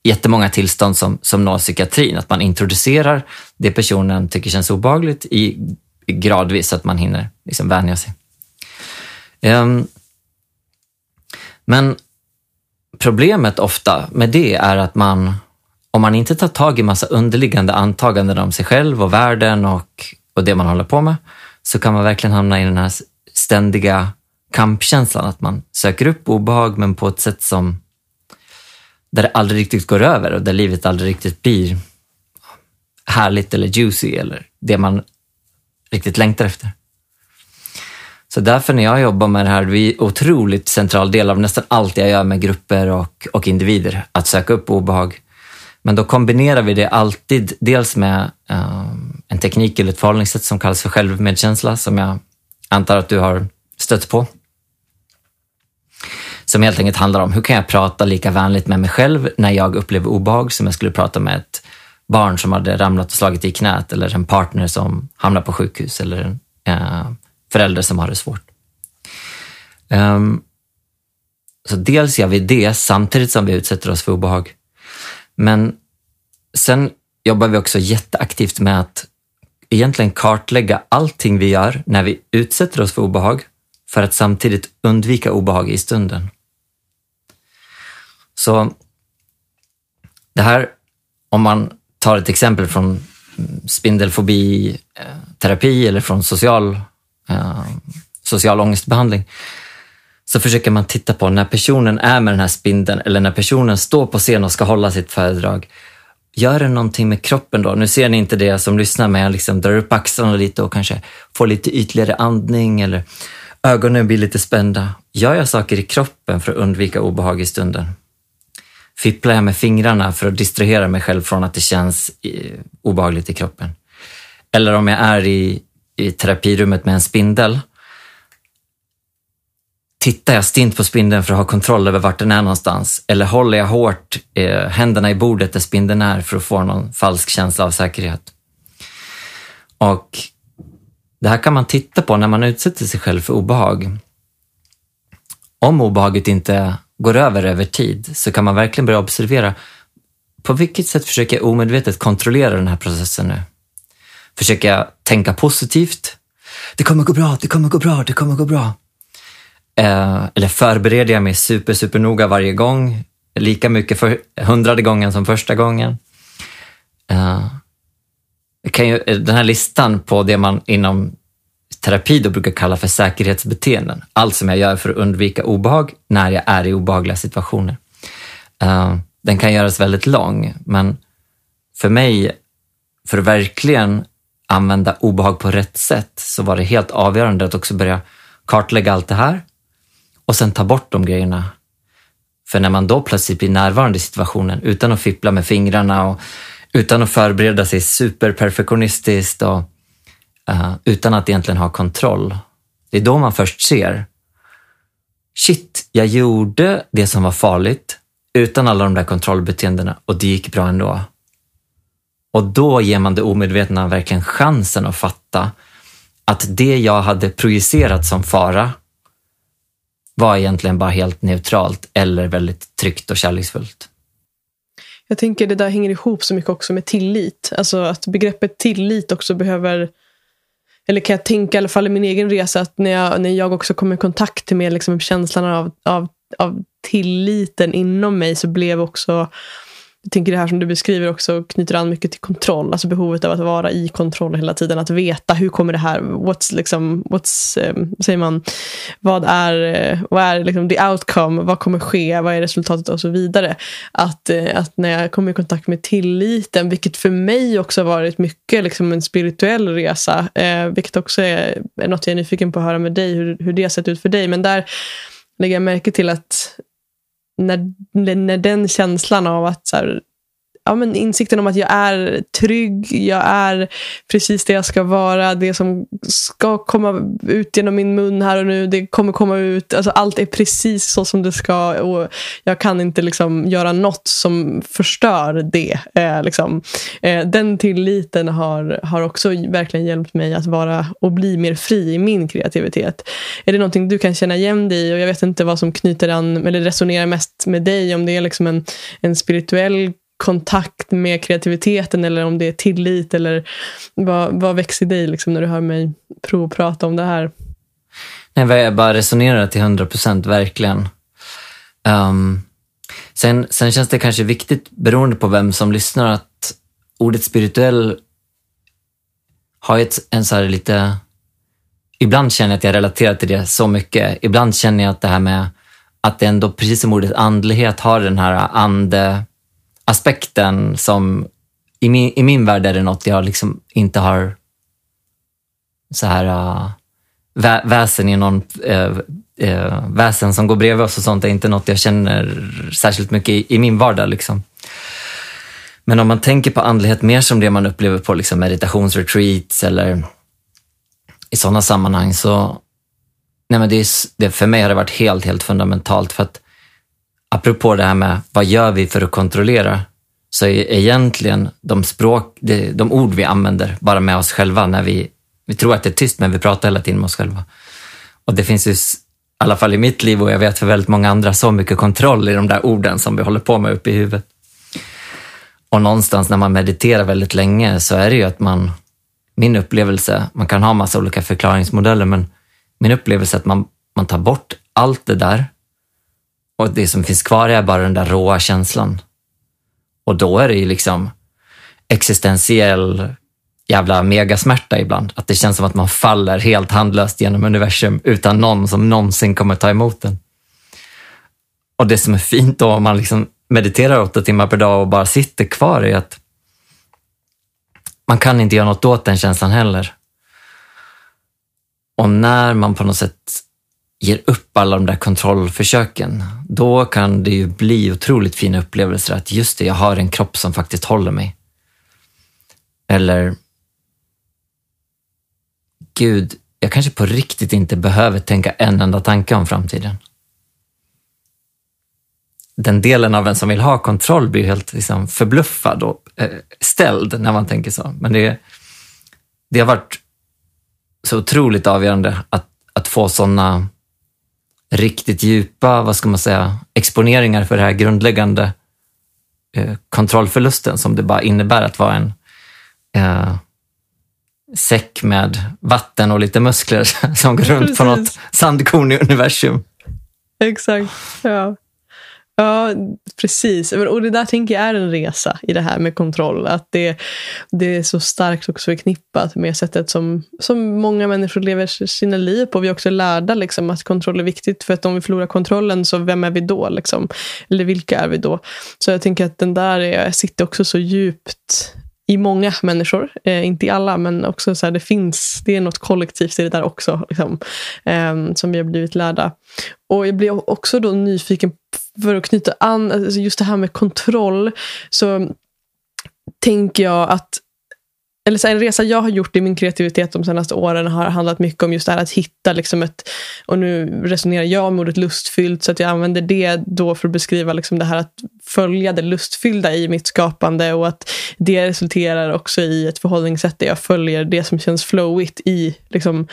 A: jättemånga tillstånd som, som når psykiatrin. Att man introducerar det personen tycker känns obagligt i, gradvis så att man hinner liksom vänja sig. Um, men Problemet ofta med det är att man, om man inte tar tag i massa underliggande antaganden om sig själv och världen och, och det man håller på med, så kan man verkligen hamna i den här ständiga kampkänslan, att man söker upp obehag men på ett sätt som där det aldrig riktigt går över och där livet aldrig riktigt blir härligt eller juicy eller det man riktigt längtar efter. Så därför när jag jobbar med det här, vi är otroligt central del av nästan allt jag gör med grupper och, och individer, att söka upp obehag. Men då kombinerar vi det alltid dels med um, en teknik eller ett förhållningssätt som kallas för självmedkänsla, som jag antar att du har stött på. Som helt enkelt handlar om hur kan jag prata lika vänligt med mig själv när jag upplever obehag som jag skulle prata med ett barn som hade ramlat och slagit i knät eller en partner som hamnar på sjukhus eller en eh, förälder som har det svårt. Um, så dels gör vi det samtidigt som vi utsätter oss för obehag. Men sen jobbar vi också jätteaktivt med att egentligen kartlägga allting vi gör när vi utsätter oss för obehag för att samtidigt undvika obehag i stunden. Så det här, om man tar ett exempel från spindelfobi eh, terapi eller från social eh, social ångestbehandling, så försöker man titta på när personen är med den här spindeln eller när personen står på scen och ska hålla sitt föredrag. Gör det någonting med kroppen då? Nu ser ni inte det som lyssnar, men jag liksom drar upp axlarna lite och kanske får lite ytligare andning eller ögonen blir lite spända. Gör jag saker i kroppen för att undvika obehag i stunden? Fipplar jag med fingrarna för att distrahera mig själv från att det känns eh, obehagligt i kroppen? Eller om jag är i i terapirummet med en spindel. Tittar jag stint på spindeln för att ha kontroll över vart den är någonstans? Eller håller jag hårt eh, händerna i bordet där spindeln är för att få någon falsk känsla av säkerhet? Och Det här kan man titta på när man utsätter sig själv för obehag. Om obehaget inte går över över tid så kan man verkligen börja observera på vilket sätt försöker jag omedvetet kontrollera den här processen nu? Försöker jag tänka positivt. Det kommer gå bra, det kommer gå bra, det kommer gå bra. Eh, eller förbereder jag mig super, super noga varje gång, lika mycket för hundrade gången som första gången. Eh, kan ju, eh, den här listan på det man inom terapi då brukar kalla för säkerhetsbeteenden. Allt som jag gör för att undvika obehag när jag är i obehagliga situationer. Uh, den kan göras väldigt lång, men för mig, för att verkligen använda obehag på rätt sätt, så var det helt avgörande att också börja kartlägga allt det här och sen ta bort de grejerna. För när man då plötsligt blir närvarande i situationen utan att fippla med fingrarna och utan att förbereda sig superperfektionistiskt och uh, utan att egentligen ha kontroll. Det är då man först ser, shit, jag gjorde det som var farligt utan alla de där kontrollbeteendena och det gick bra ändå. Och då ger man det omedvetna verkligen chansen att fatta att det jag hade projicerat som fara var egentligen bara helt neutralt eller väldigt tryggt och kärleksfullt.
B: Jag tänker det där hänger ihop så mycket också med tillit. Alltså att begreppet tillit också behöver eller kan jag tänka, i alla fall i min egen resa, att när jag, när jag också kom i kontakt med liksom känslan av, av, av tilliten inom mig så blev också jag tänker det här som du beskriver också knyter an mycket till kontroll. Alltså behovet av att vara i kontroll hela tiden. Att veta hur kommer det här, what's liksom, what's, um, säger man, vad är, eh, vad är liksom the outcome, vad kommer ske, vad är resultatet och så vidare. Att, uh, att när jag kommer i kontakt med tilliten, vilket för mig också har varit mycket liksom en spirituell resa, uh, vilket också är, är något jag är nyfiken på att höra med dig, hur, hur det har sett ut för dig. Men där lägger jag märke till att när, när den känslan av att så här, ja, men insikten om att jag är trygg, jag är precis det jag ska vara, det som ska komma ut genom min mun här och nu, det kommer komma ut. Alltså, allt är precis så som det ska och jag kan inte liksom göra något som förstör det. Eh, liksom. eh, den tilliten har, har också verkligen hjälpt mig att vara och bli mer fri i min kreativitet. Är det någonting du kan känna igen dig i? Och jag vet inte vad som knyter an eller resonerar mest med dig, om det är liksom en, en spirituell kontakt med kreativiteten eller om det är tillit eller vad, vad växer i dig liksom när du hör mig provprata om det här?
A: Nej, jag bara resonerar till hundra procent, verkligen. Um, sen, sen känns det kanske viktigt, beroende på vem som lyssnar, att ordet spirituell har ett, en så här lite... Ibland känner jag att jag relaterar till det så mycket. Ibland känner jag att det här med att det ändå, precis som ordet andlighet, har den här ande aspekten som i min, i min värld är det något jag liksom inte har så här uh, vä väsen i någon uh, uh, väsen som går bredvid oss och sånt är inte något jag känner särskilt mycket i, i min vardag. Liksom. Men om man tänker på andlighet mer som det man upplever på liksom meditationsretreats eller i sådana sammanhang så nej men det, är, det för mig har det varit helt, helt fundamentalt. för att apropå det här med vad gör vi för att kontrollera, så är egentligen de, språk, de ord vi använder bara med oss själva när vi, vi tror att det är tyst, men vi pratar hela tiden med oss själva. Och det finns ju, i alla fall i mitt liv och jag vet för väldigt många andra, så mycket kontroll i de där orden som vi håller på med uppe i huvudet. Och någonstans när man mediterar väldigt länge så är det ju att man, min upplevelse, man kan ha massa olika förklaringsmodeller, men min upplevelse är att man, man tar bort allt det där och det som finns kvar är bara den där råa känslan. Och då är det ju liksom existentiell jävla megasmärta ibland. Att det känns som att man faller helt handlöst genom universum utan någon som någonsin kommer ta emot den. Och det som är fint då om man liksom mediterar åtta timmar per dag och bara sitter kvar är att man kan inte göra något åt den känslan heller. Och när man på något sätt ger upp alla de där kontrollförsöken, då kan det ju bli otroligt fina upplevelser att just det, jag har en kropp som faktiskt håller mig. Eller, gud, jag kanske på riktigt inte behöver tänka en enda tanke om framtiden. Den delen av en som vill ha kontroll blir helt liksom, förbluffad och eh, ställd när man tänker så. Men det, det har varit så otroligt avgörande att, att få sådana riktigt djupa, vad ska man säga, exponeringar för den här grundläggande eh, kontrollförlusten som det bara innebär att vara en eh, säck med vatten och lite muskler som går runt Precis. på något sandkorn i universum.
B: Exakt, ja. Ja, precis. Och det där tänker jag är en resa i det här med kontroll. Att det, det är så starkt också förknippat med sättet som, som många människor lever sina liv på. Vi är också lärda liksom, att kontroll är viktigt. För att om vi förlorar kontrollen, så vem är vi då? Liksom? Eller vilka är vi då? Så jag tänker att den där är, sitter också så djupt i många människor. Eh, inte i alla, men också så här, det finns, det är något kollektivt i det där också. Liksom, eh, som vi har blivit lärda. Och jag blir också då nyfiken, för att knyta an, alltså just det här med kontroll. Så tänker jag att eller så en resa jag har gjort i min kreativitet de senaste åren har handlat mycket om just det här att hitta liksom ett, och nu resonerar jag med ordet lustfyllt så att jag använder det då för att beskriva liksom det här att följa det lustfyllda i mitt skapande och att det resulterar också i ett förhållningssätt där jag följer det som känns flowigt i liksom,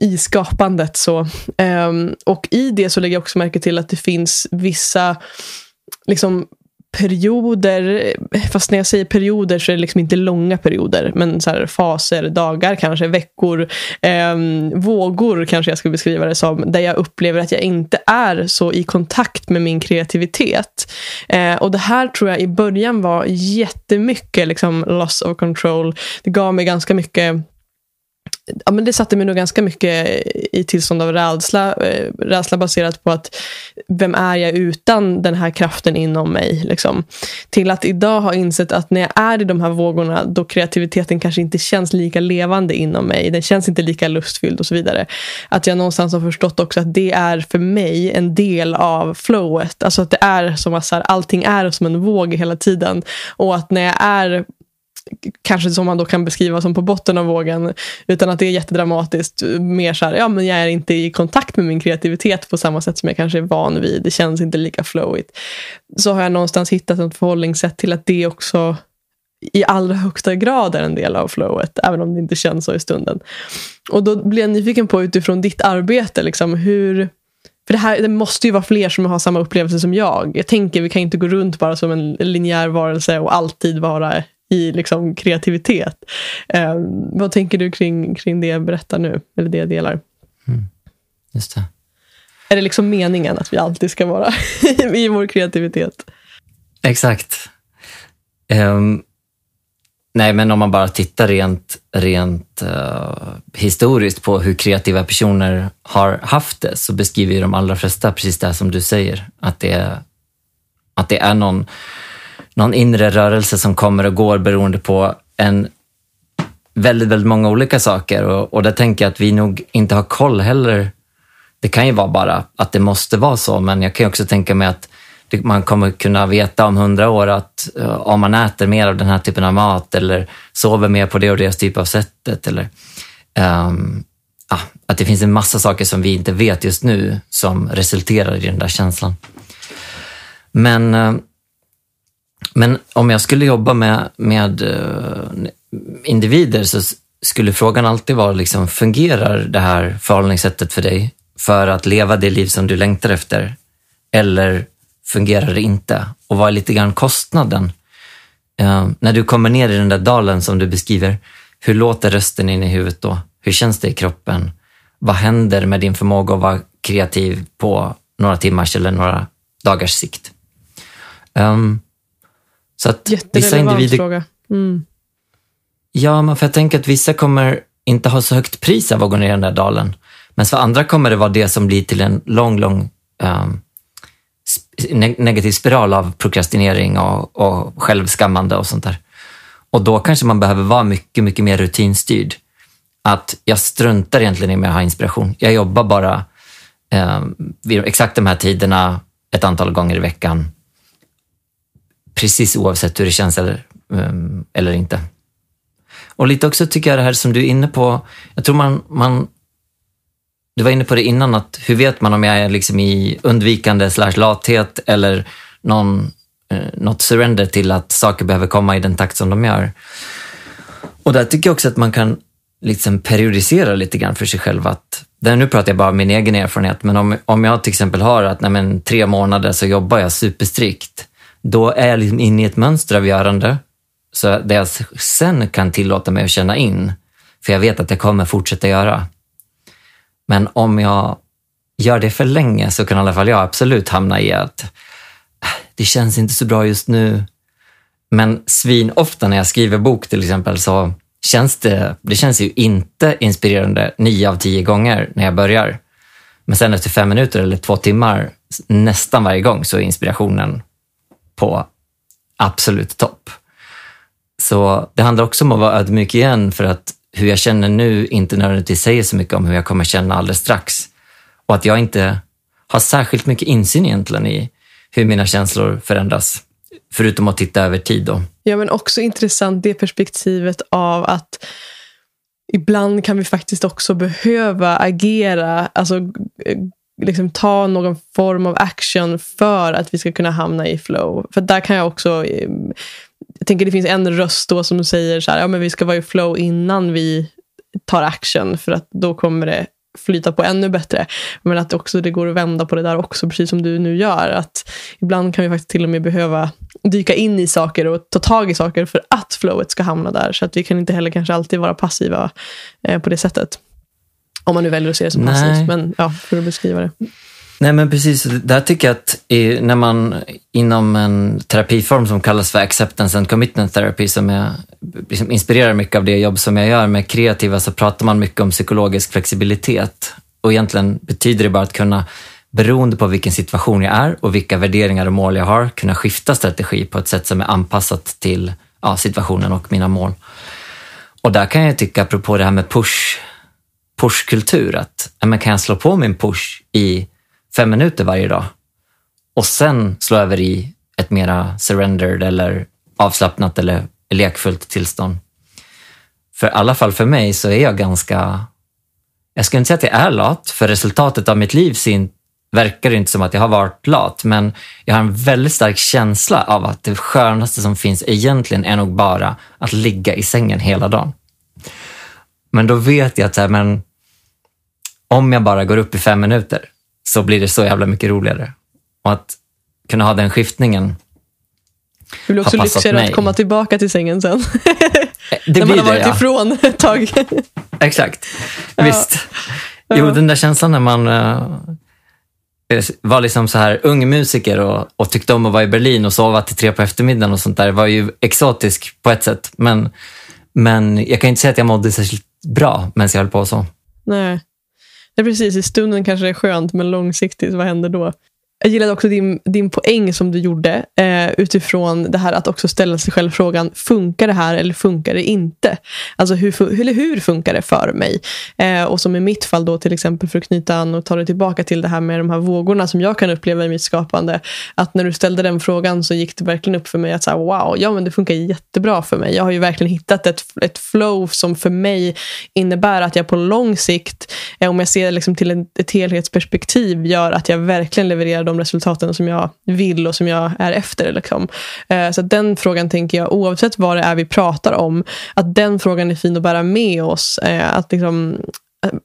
B: i skapandet. Så. Um, och i det så lägger jag också märke till att det finns vissa liksom, perioder, fast när jag säger perioder så är det liksom inte långa perioder, men så här, faser, dagar kanske, veckor, eh, vågor kanske jag skulle beskriva det som, där jag upplever att jag inte är så i kontakt med min kreativitet. Eh, och det här tror jag i början var jättemycket liksom, loss of control. Det gav mig ganska mycket ja, men det satte mig nog ganska mycket i tillstånd av rädsla. Eh, rädsla baserat på att vem är jag utan den här kraften inom mig? Liksom. Till att idag ha insett att när jag är i de här vågorna då kreativiteten kanske inte känns lika levande inom mig. Den känns inte lika lustfylld och så vidare. Att jag någonstans har förstått också att det är för mig en del av flowet. Alltså att det är som att så här, allting är som en våg hela tiden. Och att när jag är kanske som man då kan beskriva som på botten av vågen, utan att det är jättedramatiskt. Mer så här, ja men jag är inte i kontakt med min kreativitet på samma sätt som jag kanske är van vid. Det känns inte lika flowigt. Så har jag någonstans hittat ett förhållningssätt till att det också i allra högsta grad är en del av flowet, även om det inte känns så i stunden. Och då blir jag nyfiken på utifrån ditt arbete, liksom, hur för det, här, det måste ju vara fler som har samma upplevelse som jag. Jag tänker, vi kan inte gå runt bara som en linjär varelse och alltid vara i liksom kreativitet. Eh, vad tänker du kring, kring det jag berättar nu, eller det jag delar?
A: Mm. Just det.
B: Är det liksom meningen att vi alltid ska vara i vår kreativitet?
A: Exakt. Um, nej, men om man bara tittar rent, rent uh, historiskt på hur kreativa personer har haft det så beskriver de allra flesta precis det som du säger. Att det, att det är någon någon inre rörelse som kommer och går beroende på en väldigt, väldigt många olika saker. Och, och där tänker jag att vi nog inte har koll heller. Det kan ju vara bara att det måste vara så, men jag kan också tänka mig att man kommer kunna veta om hundra år att uh, om man äter mer av den här typen av mat eller sover mer på det och det typ av sättet eller um, ah, att det finns en massa saker som vi inte vet just nu som resulterar i den där känslan. Men uh, men om jag skulle jobba med, med eh, individer så skulle frågan alltid vara, liksom, fungerar det här förhållningssättet för dig för att leva det liv som du längtar efter? Eller fungerar det inte? Och vad är lite grann kostnaden? Eh, när du kommer ner i den där dalen som du beskriver, hur låter rösten in i huvudet då? Hur känns det i kroppen? Vad händer med din förmåga att vara kreativ på några timmars eller några dagars sikt? Um,
B: så att vissa individer... fråga. Mm.
A: Ja, men för jag tänker att vissa kommer inte ha så högt pris av att gå ner i den där dalen. Men för andra kommer det vara det som blir till en lång, lång um, negativ spiral av prokrastinering och, och självskammande och sånt där. Och då kanske man behöver vara mycket, mycket mer rutinstyrd. Att jag struntar egentligen i med att ha inspiration. Jag jobbar bara eh, vid exakt de här tiderna ett antal gånger i veckan precis oavsett hur det känns eller, ehm, eller inte. Och lite också tycker jag det här som du är inne på, jag tror man, man du var inne på det innan, att hur vet man om jag är liksom i undvikande slash lathet eller någon, eh, något surrender till att saker behöver komma i den takt som de gör. Och där tycker jag också att man kan liksom periodisera lite grann för sig själv. Att, där nu pratar jag bara om min egen erfarenhet, men om, om jag till exempel har att nej men, tre månader så jobbar jag superstrikt då är jag liksom inne i ett mönster av görande. Så det jag sen kan tillåta mig att känna in, för jag vet att jag kommer fortsätta göra. Men om jag gör det för länge så kan i alla fall jag absolut hamna i att ah, det känns inte så bra just nu. Men svin ofta när jag skriver bok till exempel så känns det, det känns ju inte inspirerande nio av tio gånger när jag börjar. Men sen efter fem minuter eller två timmar, nästan varje gång, så är inspirationen på absolut topp. Så det handlar också om att vara ödmjuk igen för att hur jag känner nu inte nödvändigtvis säger så mycket om hur jag kommer känna alldeles strax. Och att jag inte har särskilt mycket insyn egentligen i hur mina känslor förändras. Förutom att titta över tid. Då.
B: Ja, men också intressant det perspektivet av att ibland kan vi faktiskt också behöva agera, alltså eh, liksom ta någon form av action för att vi ska kunna hamna i flow. För där kan jag också ehm, jag tänker det finns en röst då som säger så här, ja men vi ska vara i flow innan vi tar action för att då kommer det flyta på ännu bättre. Men att också det går att vända på det där också, precis som du nu gör. Att ibland kan vi faktiskt till och med behöva dyka in i saker och ta tag i saker för att flowet ska hamna där. Så att vi kan inte heller kanske alltid vara passiva eh, på det sättet. Om man nu väljer att se det som passivt, men ja, för att beskriva det.
A: Nej men precis, där tycker jag att när man inom en terapiform som kallas för acceptance and commitment therapy som jag, liksom inspirerar mycket av det jobb som jag gör med kreativa så pratar man mycket om psykologisk flexibilitet. Och egentligen betyder det bara att kunna, beroende på vilken situation jag är och vilka värderingar och mål jag har, kunna skifta strategi på ett sätt som är anpassat till ja, situationen och mina mål. Och där kan jag tycka, apropå det här med push, pushkultur, att men kan jag slå på min push i fem minuter varje dag och sen slå över i ett mera surrendered eller avslappnat eller lekfullt tillstånd. För i alla fall för mig så är jag ganska, jag skulle inte säga att jag är lat, för resultatet av mitt liv sin, verkar det inte som att jag har varit lat, men jag har en väldigt stark känsla av att det skönaste som finns egentligen är nog bara att ligga i sängen hela dagen. Men då vet jag att här, men, om jag bara går upp i fem minuter så blir det så jävla mycket roligare. Och att kunna ha den skiftningen
B: Det blir också lyxigare att komma tillbaka till sängen sen.
A: Eh, det
B: När man har varit ja. ifrån ett tag.
A: Exakt. Ja. Visst. Jo, den där känslan när man uh, var liksom så här ung musiker och, och, tyckte om att vara i Berlin och sova till tre på eftermiddagen och sånt där var ju exotisk på ett sätt. Men, men jag kan inte säga att jag mådde särskilt bra medan jag höll på så.
B: Nej. Nej, precis. I stunden kanske det är skönt, men långsiktigt, vad händer då? Jag gillade också din, din poäng som du gjorde eh, utifrån det här att också ställa sig själv frågan, funkar det här eller funkar det inte? Alltså hur, eller hur funkar det för mig? Eh, och som i mitt fall då till exempel för att knyta an och ta det tillbaka till det här med de här vågorna som jag kan uppleva i mitt skapande. Att när du ställde den frågan så gick det verkligen upp för mig att så här, wow, ja men det funkar jättebra för mig. Jag har ju verkligen hittat ett, ett flow som för mig innebär att jag på lång sikt, eh, om jag ser liksom till ett, ett helhetsperspektiv, gör att jag verkligen levererar de resultaten som jag vill och som jag är efter. Liksom. Eh, så den frågan tänker jag, oavsett vad det är vi pratar om, att den frågan är fin att bära med oss. Eh, att liksom, eh,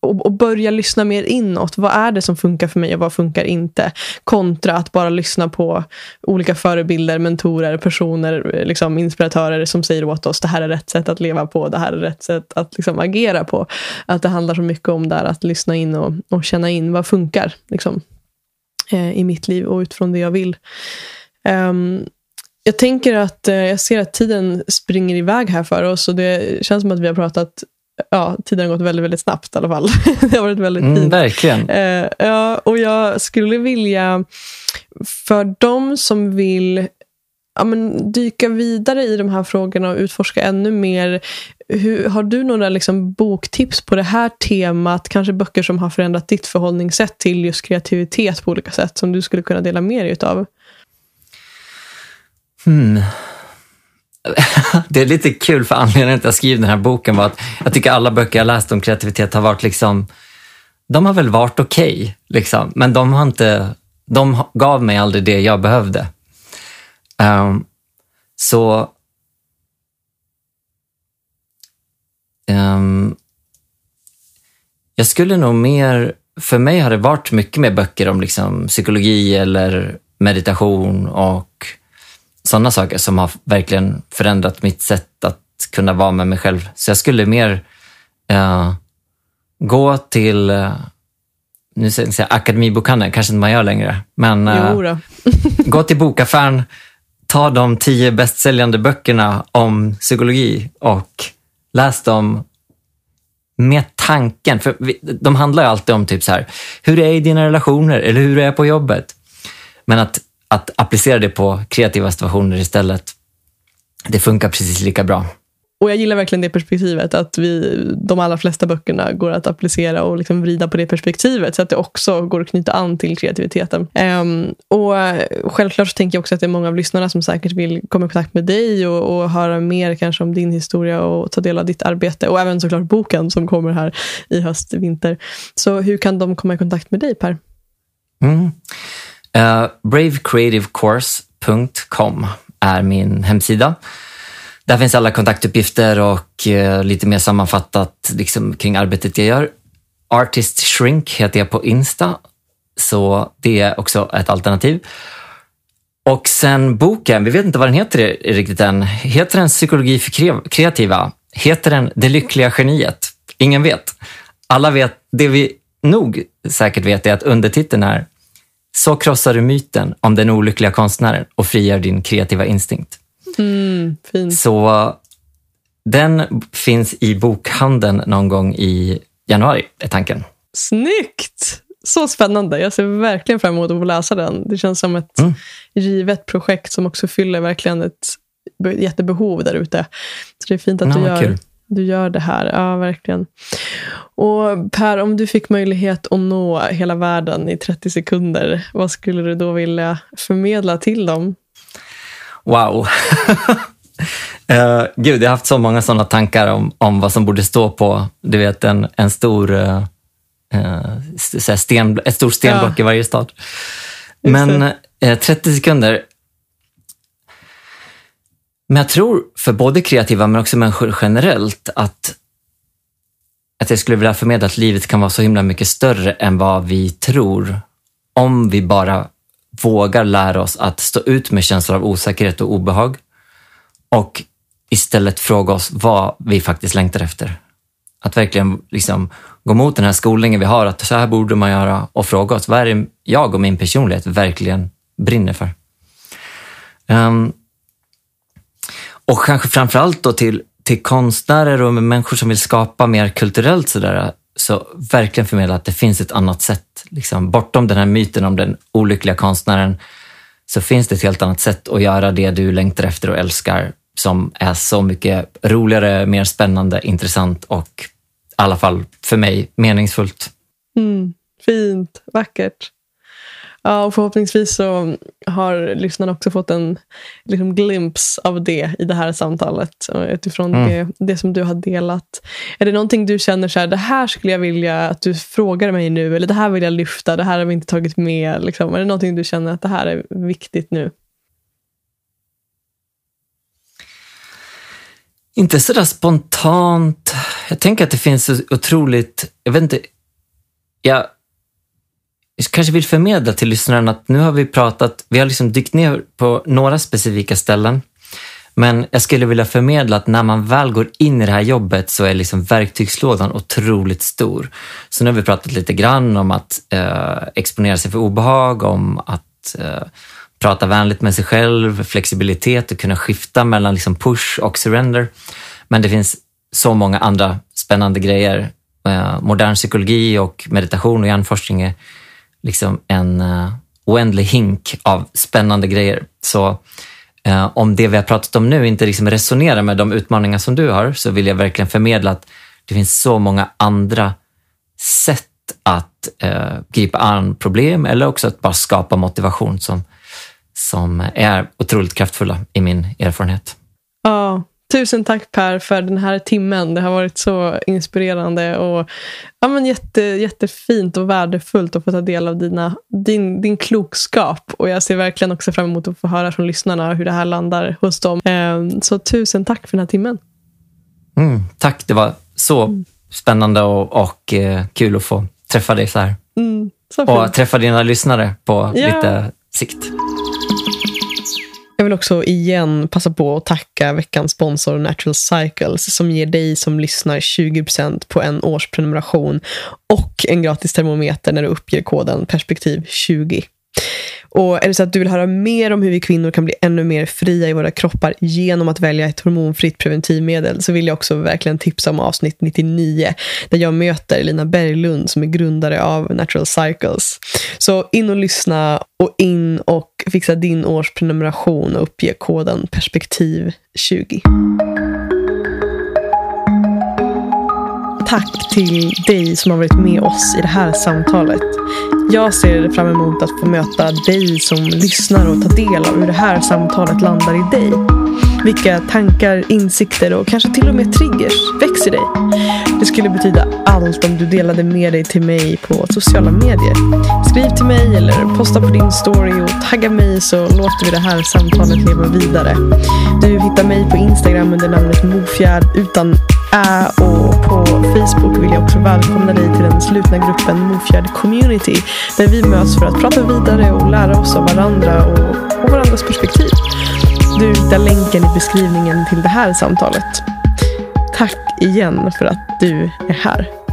B: och, börja lyssna mer inåt. Vad är det som funkar för mig och vad funkar inte? Kontra att bara lyssna på olika förebilder, mentorer, personer, liksom inspiratörer som säger åt oss det här är rätt sätt att leva på, det här är rätt sätt att liksom agera på. Att det handlar så mycket om där att lyssna in och, och känna in vad funkar. Liksom eh, i mitt liv och utifrån det jag vill. Um, jag tänker att eh, jag ser att tiden springer iväg här för oss och det känns som att vi har pratat Ja, tiden har gått väldigt, väldigt snabbt i alla fall. det har varit väldigt
A: mm, Verkligen.
B: Uh, ja, och jag skulle vilja, för de som vill ja, men, dyka vidare i de här frågorna och utforska ännu mer. Hur, har du några liksom, boktips på det här temat? Kanske böcker som har förändrat ditt förhållningssätt till just kreativitet på olika sätt som du skulle kunna dela med dig utav?
A: Hmm. Det är lite kul för anledningen till att jag skrev den här boken var att jag tycker alla böcker jag läst om kreativitet har varit liksom, de har väl varit okej, okay, liksom, men de har inte, de gav mig aldrig det jag behövde. Um, så um, jag skulle nog mer, för mig har det varit mycket mer böcker om liksom psykologi eller meditation och sådana saker som har verkligen förändrat mitt sätt att kunna vara med mig själv. Så jag skulle mer uh, gå till uh, nu säger jag akademibokhandeln, kanske inte man gör längre, men
B: då.
A: gå till bokaffären, ta de tio bästsäljande böckerna om psykologi och läs dem med tanken. För vi, de handlar ju alltid om typ så här, hur är i dina relationer eller hur är på jobbet? Men att, att applicera det på kreativa situationer istället, det funkar precis lika bra.
B: Och jag gillar verkligen det perspektivet, att vi, de allra flesta böckerna går att applicera och liksom vrida på det perspektivet, så att det också går att knyta an till kreativiteten. Um, och Självklart så tänker jag också att det är många av lyssnarna som säkert vill komma i kontakt med dig och, och höra mer kanske om din historia och ta del av ditt arbete. Och även såklart boken som kommer här i höst, vinter. Så hur kan de komma i kontakt med dig, Per?
A: Mm. Eh, uh, bravecreativecourse.com är min hemsida. Där finns alla kontaktuppgifter och eh, lite mer sammanfattat liksom, kring arbetet jag gör. Artist Shrink heter jag på Insta, så det är också ett alternativ. Och sen boken, vi vet inte vad den heter riktigt än. Heter den Psykologi för kreativa? Heter den Det lyckliga geniet? Ingen vet. Alla vet, det vi nog säkert vet är att undertiteln är Så krossar du myten om den olyckliga konstnären och frigör din kreativa instinkt.
B: Mm.
A: Så den finns i bokhandeln någon gång i januari, är tanken.
B: Snyggt! Så spännande. Jag ser verkligen fram emot att få läsa den. Det känns som ett mm. givet projekt som också fyller verkligen ett jättebehov där ute. Så det är fint att ja, du, gör, du gör det här. Ja, verkligen. Och Per, om du fick möjlighet att nå hela världen i 30 sekunder, vad skulle du då vilja förmedla till dem?
A: Wow. uh, gud, jag har haft så många sådana tankar om, om vad som borde stå på du vet, en, en stor, uh, uh, sten, ett stort stenblock ja. i varje stad. Men 30 sekunder. Men jag tror för både kreativa men också människor generellt att, att jag skulle vilja förmedla att livet kan vara så himla mycket större än vad vi tror. Om vi bara vågar lära oss att stå ut med känslor av osäkerhet och obehag och istället fråga oss vad vi faktiskt längtar efter. Att verkligen liksom gå mot den här skolningen vi har, att så här borde man göra och fråga oss vad är det jag och min personlighet verkligen brinner för. Um, och kanske framförallt då till, till konstnärer och människor som vill skapa mer kulturellt sådär, så verkligen förmedla att det finns ett annat sätt. Liksom, bortom den här myten om den olyckliga konstnären så finns det ett helt annat sätt att göra det du längtar efter och älskar som är så mycket roligare, mer spännande, intressant och i alla fall för mig meningsfullt.
B: Mm, fint, vackert. Ja, och förhoppningsvis så har lyssnarna också fått en liksom, glimpse av det i det här samtalet utifrån mm. det, det som du har delat. Är det någonting du känner så här, det här skulle jag vilja att du frågar mig nu eller det här vill jag lyfta, det här har vi inte tagit med. Liksom. Är det någonting du känner att det här är viktigt nu?
A: Inte sådär spontant. Jag tänker att det finns otroligt, jag vet inte, jag kanske vill förmedla till lyssnaren att nu har vi pratat, vi har liksom dykt ner på några specifika ställen. Men jag skulle vilja förmedla att när man väl går in i det här jobbet så är liksom verktygslådan otroligt stor. Så nu har vi pratat lite grann om att eh, exponera sig för obehag, om att eh, prata vänligt med sig själv, flexibilitet och kunna skifta mellan liksom push och surrender. Men det finns så många andra spännande grejer. Eh, modern psykologi och meditation och hjärnforskning är liksom en uh, oändlig hink av spännande grejer. Så uh, om det vi har pratat om nu inte liksom resonerar med de utmaningar som du har så vill jag verkligen förmedla att det finns så många andra sätt att uh, gripa an problem eller också att bara skapa motivation som, som är otroligt kraftfulla i min erfarenhet.
B: Ja, Tusen tack Per för den här timmen. Det har varit så inspirerande och ja, men jätte, jättefint och värdefullt att få ta del av dina, din, din klokskap. Och Jag ser verkligen också fram emot att få höra från lyssnarna hur det här landar hos dem. Ehm, så tusen tack för den här timmen.
A: Mm, tack, det var så mm. spännande och, och eh, kul att få träffa dig så här.
B: Mm, så
A: och träffa dina lyssnare på ja. lite sikt
B: vill också igen passa på att tacka veckans sponsor Natural Cycles som ger dig som lyssnar 20% på en årsprenumeration och en gratis termometer när du uppger koden perspektiv 20. Och är det så att du vill höra mer om hur vi kvinnor kan bli ännu mer fria i våra kroppar genom att välja ett hormonfritt preventivmedel så vill jag också verkligen tipsa om avsnitt 99 där jag möter Lina Berglund som är grundare av Natural Cycles. Så in och lyssna och in och fixa din årsprenumeration och uppge koden perspektiv 20. Tack till dig som har varit med oss i det här samtalet. Jag ser fram emot att få möta dig som lyssnar och ta del av hur det här samtalet landar i dig. Vilka tankar, insikter och kanske till och med triggers växer dig. Det skulle betyda allt om du delade med dig till mig på sociala medier. Skriv till mig eller posta på din story och tagga mig så låter vi det här samtalet leva vidare. Du hittar mig på Instagram under namnet Mofjärd utan Äh, och på Facebook vill jag också välkomna dig till den slutna gruppen Mofjärd Community där vi möts för att prata vidare och lära oss av varandra och, och varandras perspektiv. Du hittar länken i beskrivningen till det här samtalet. Tack igen för att du är här.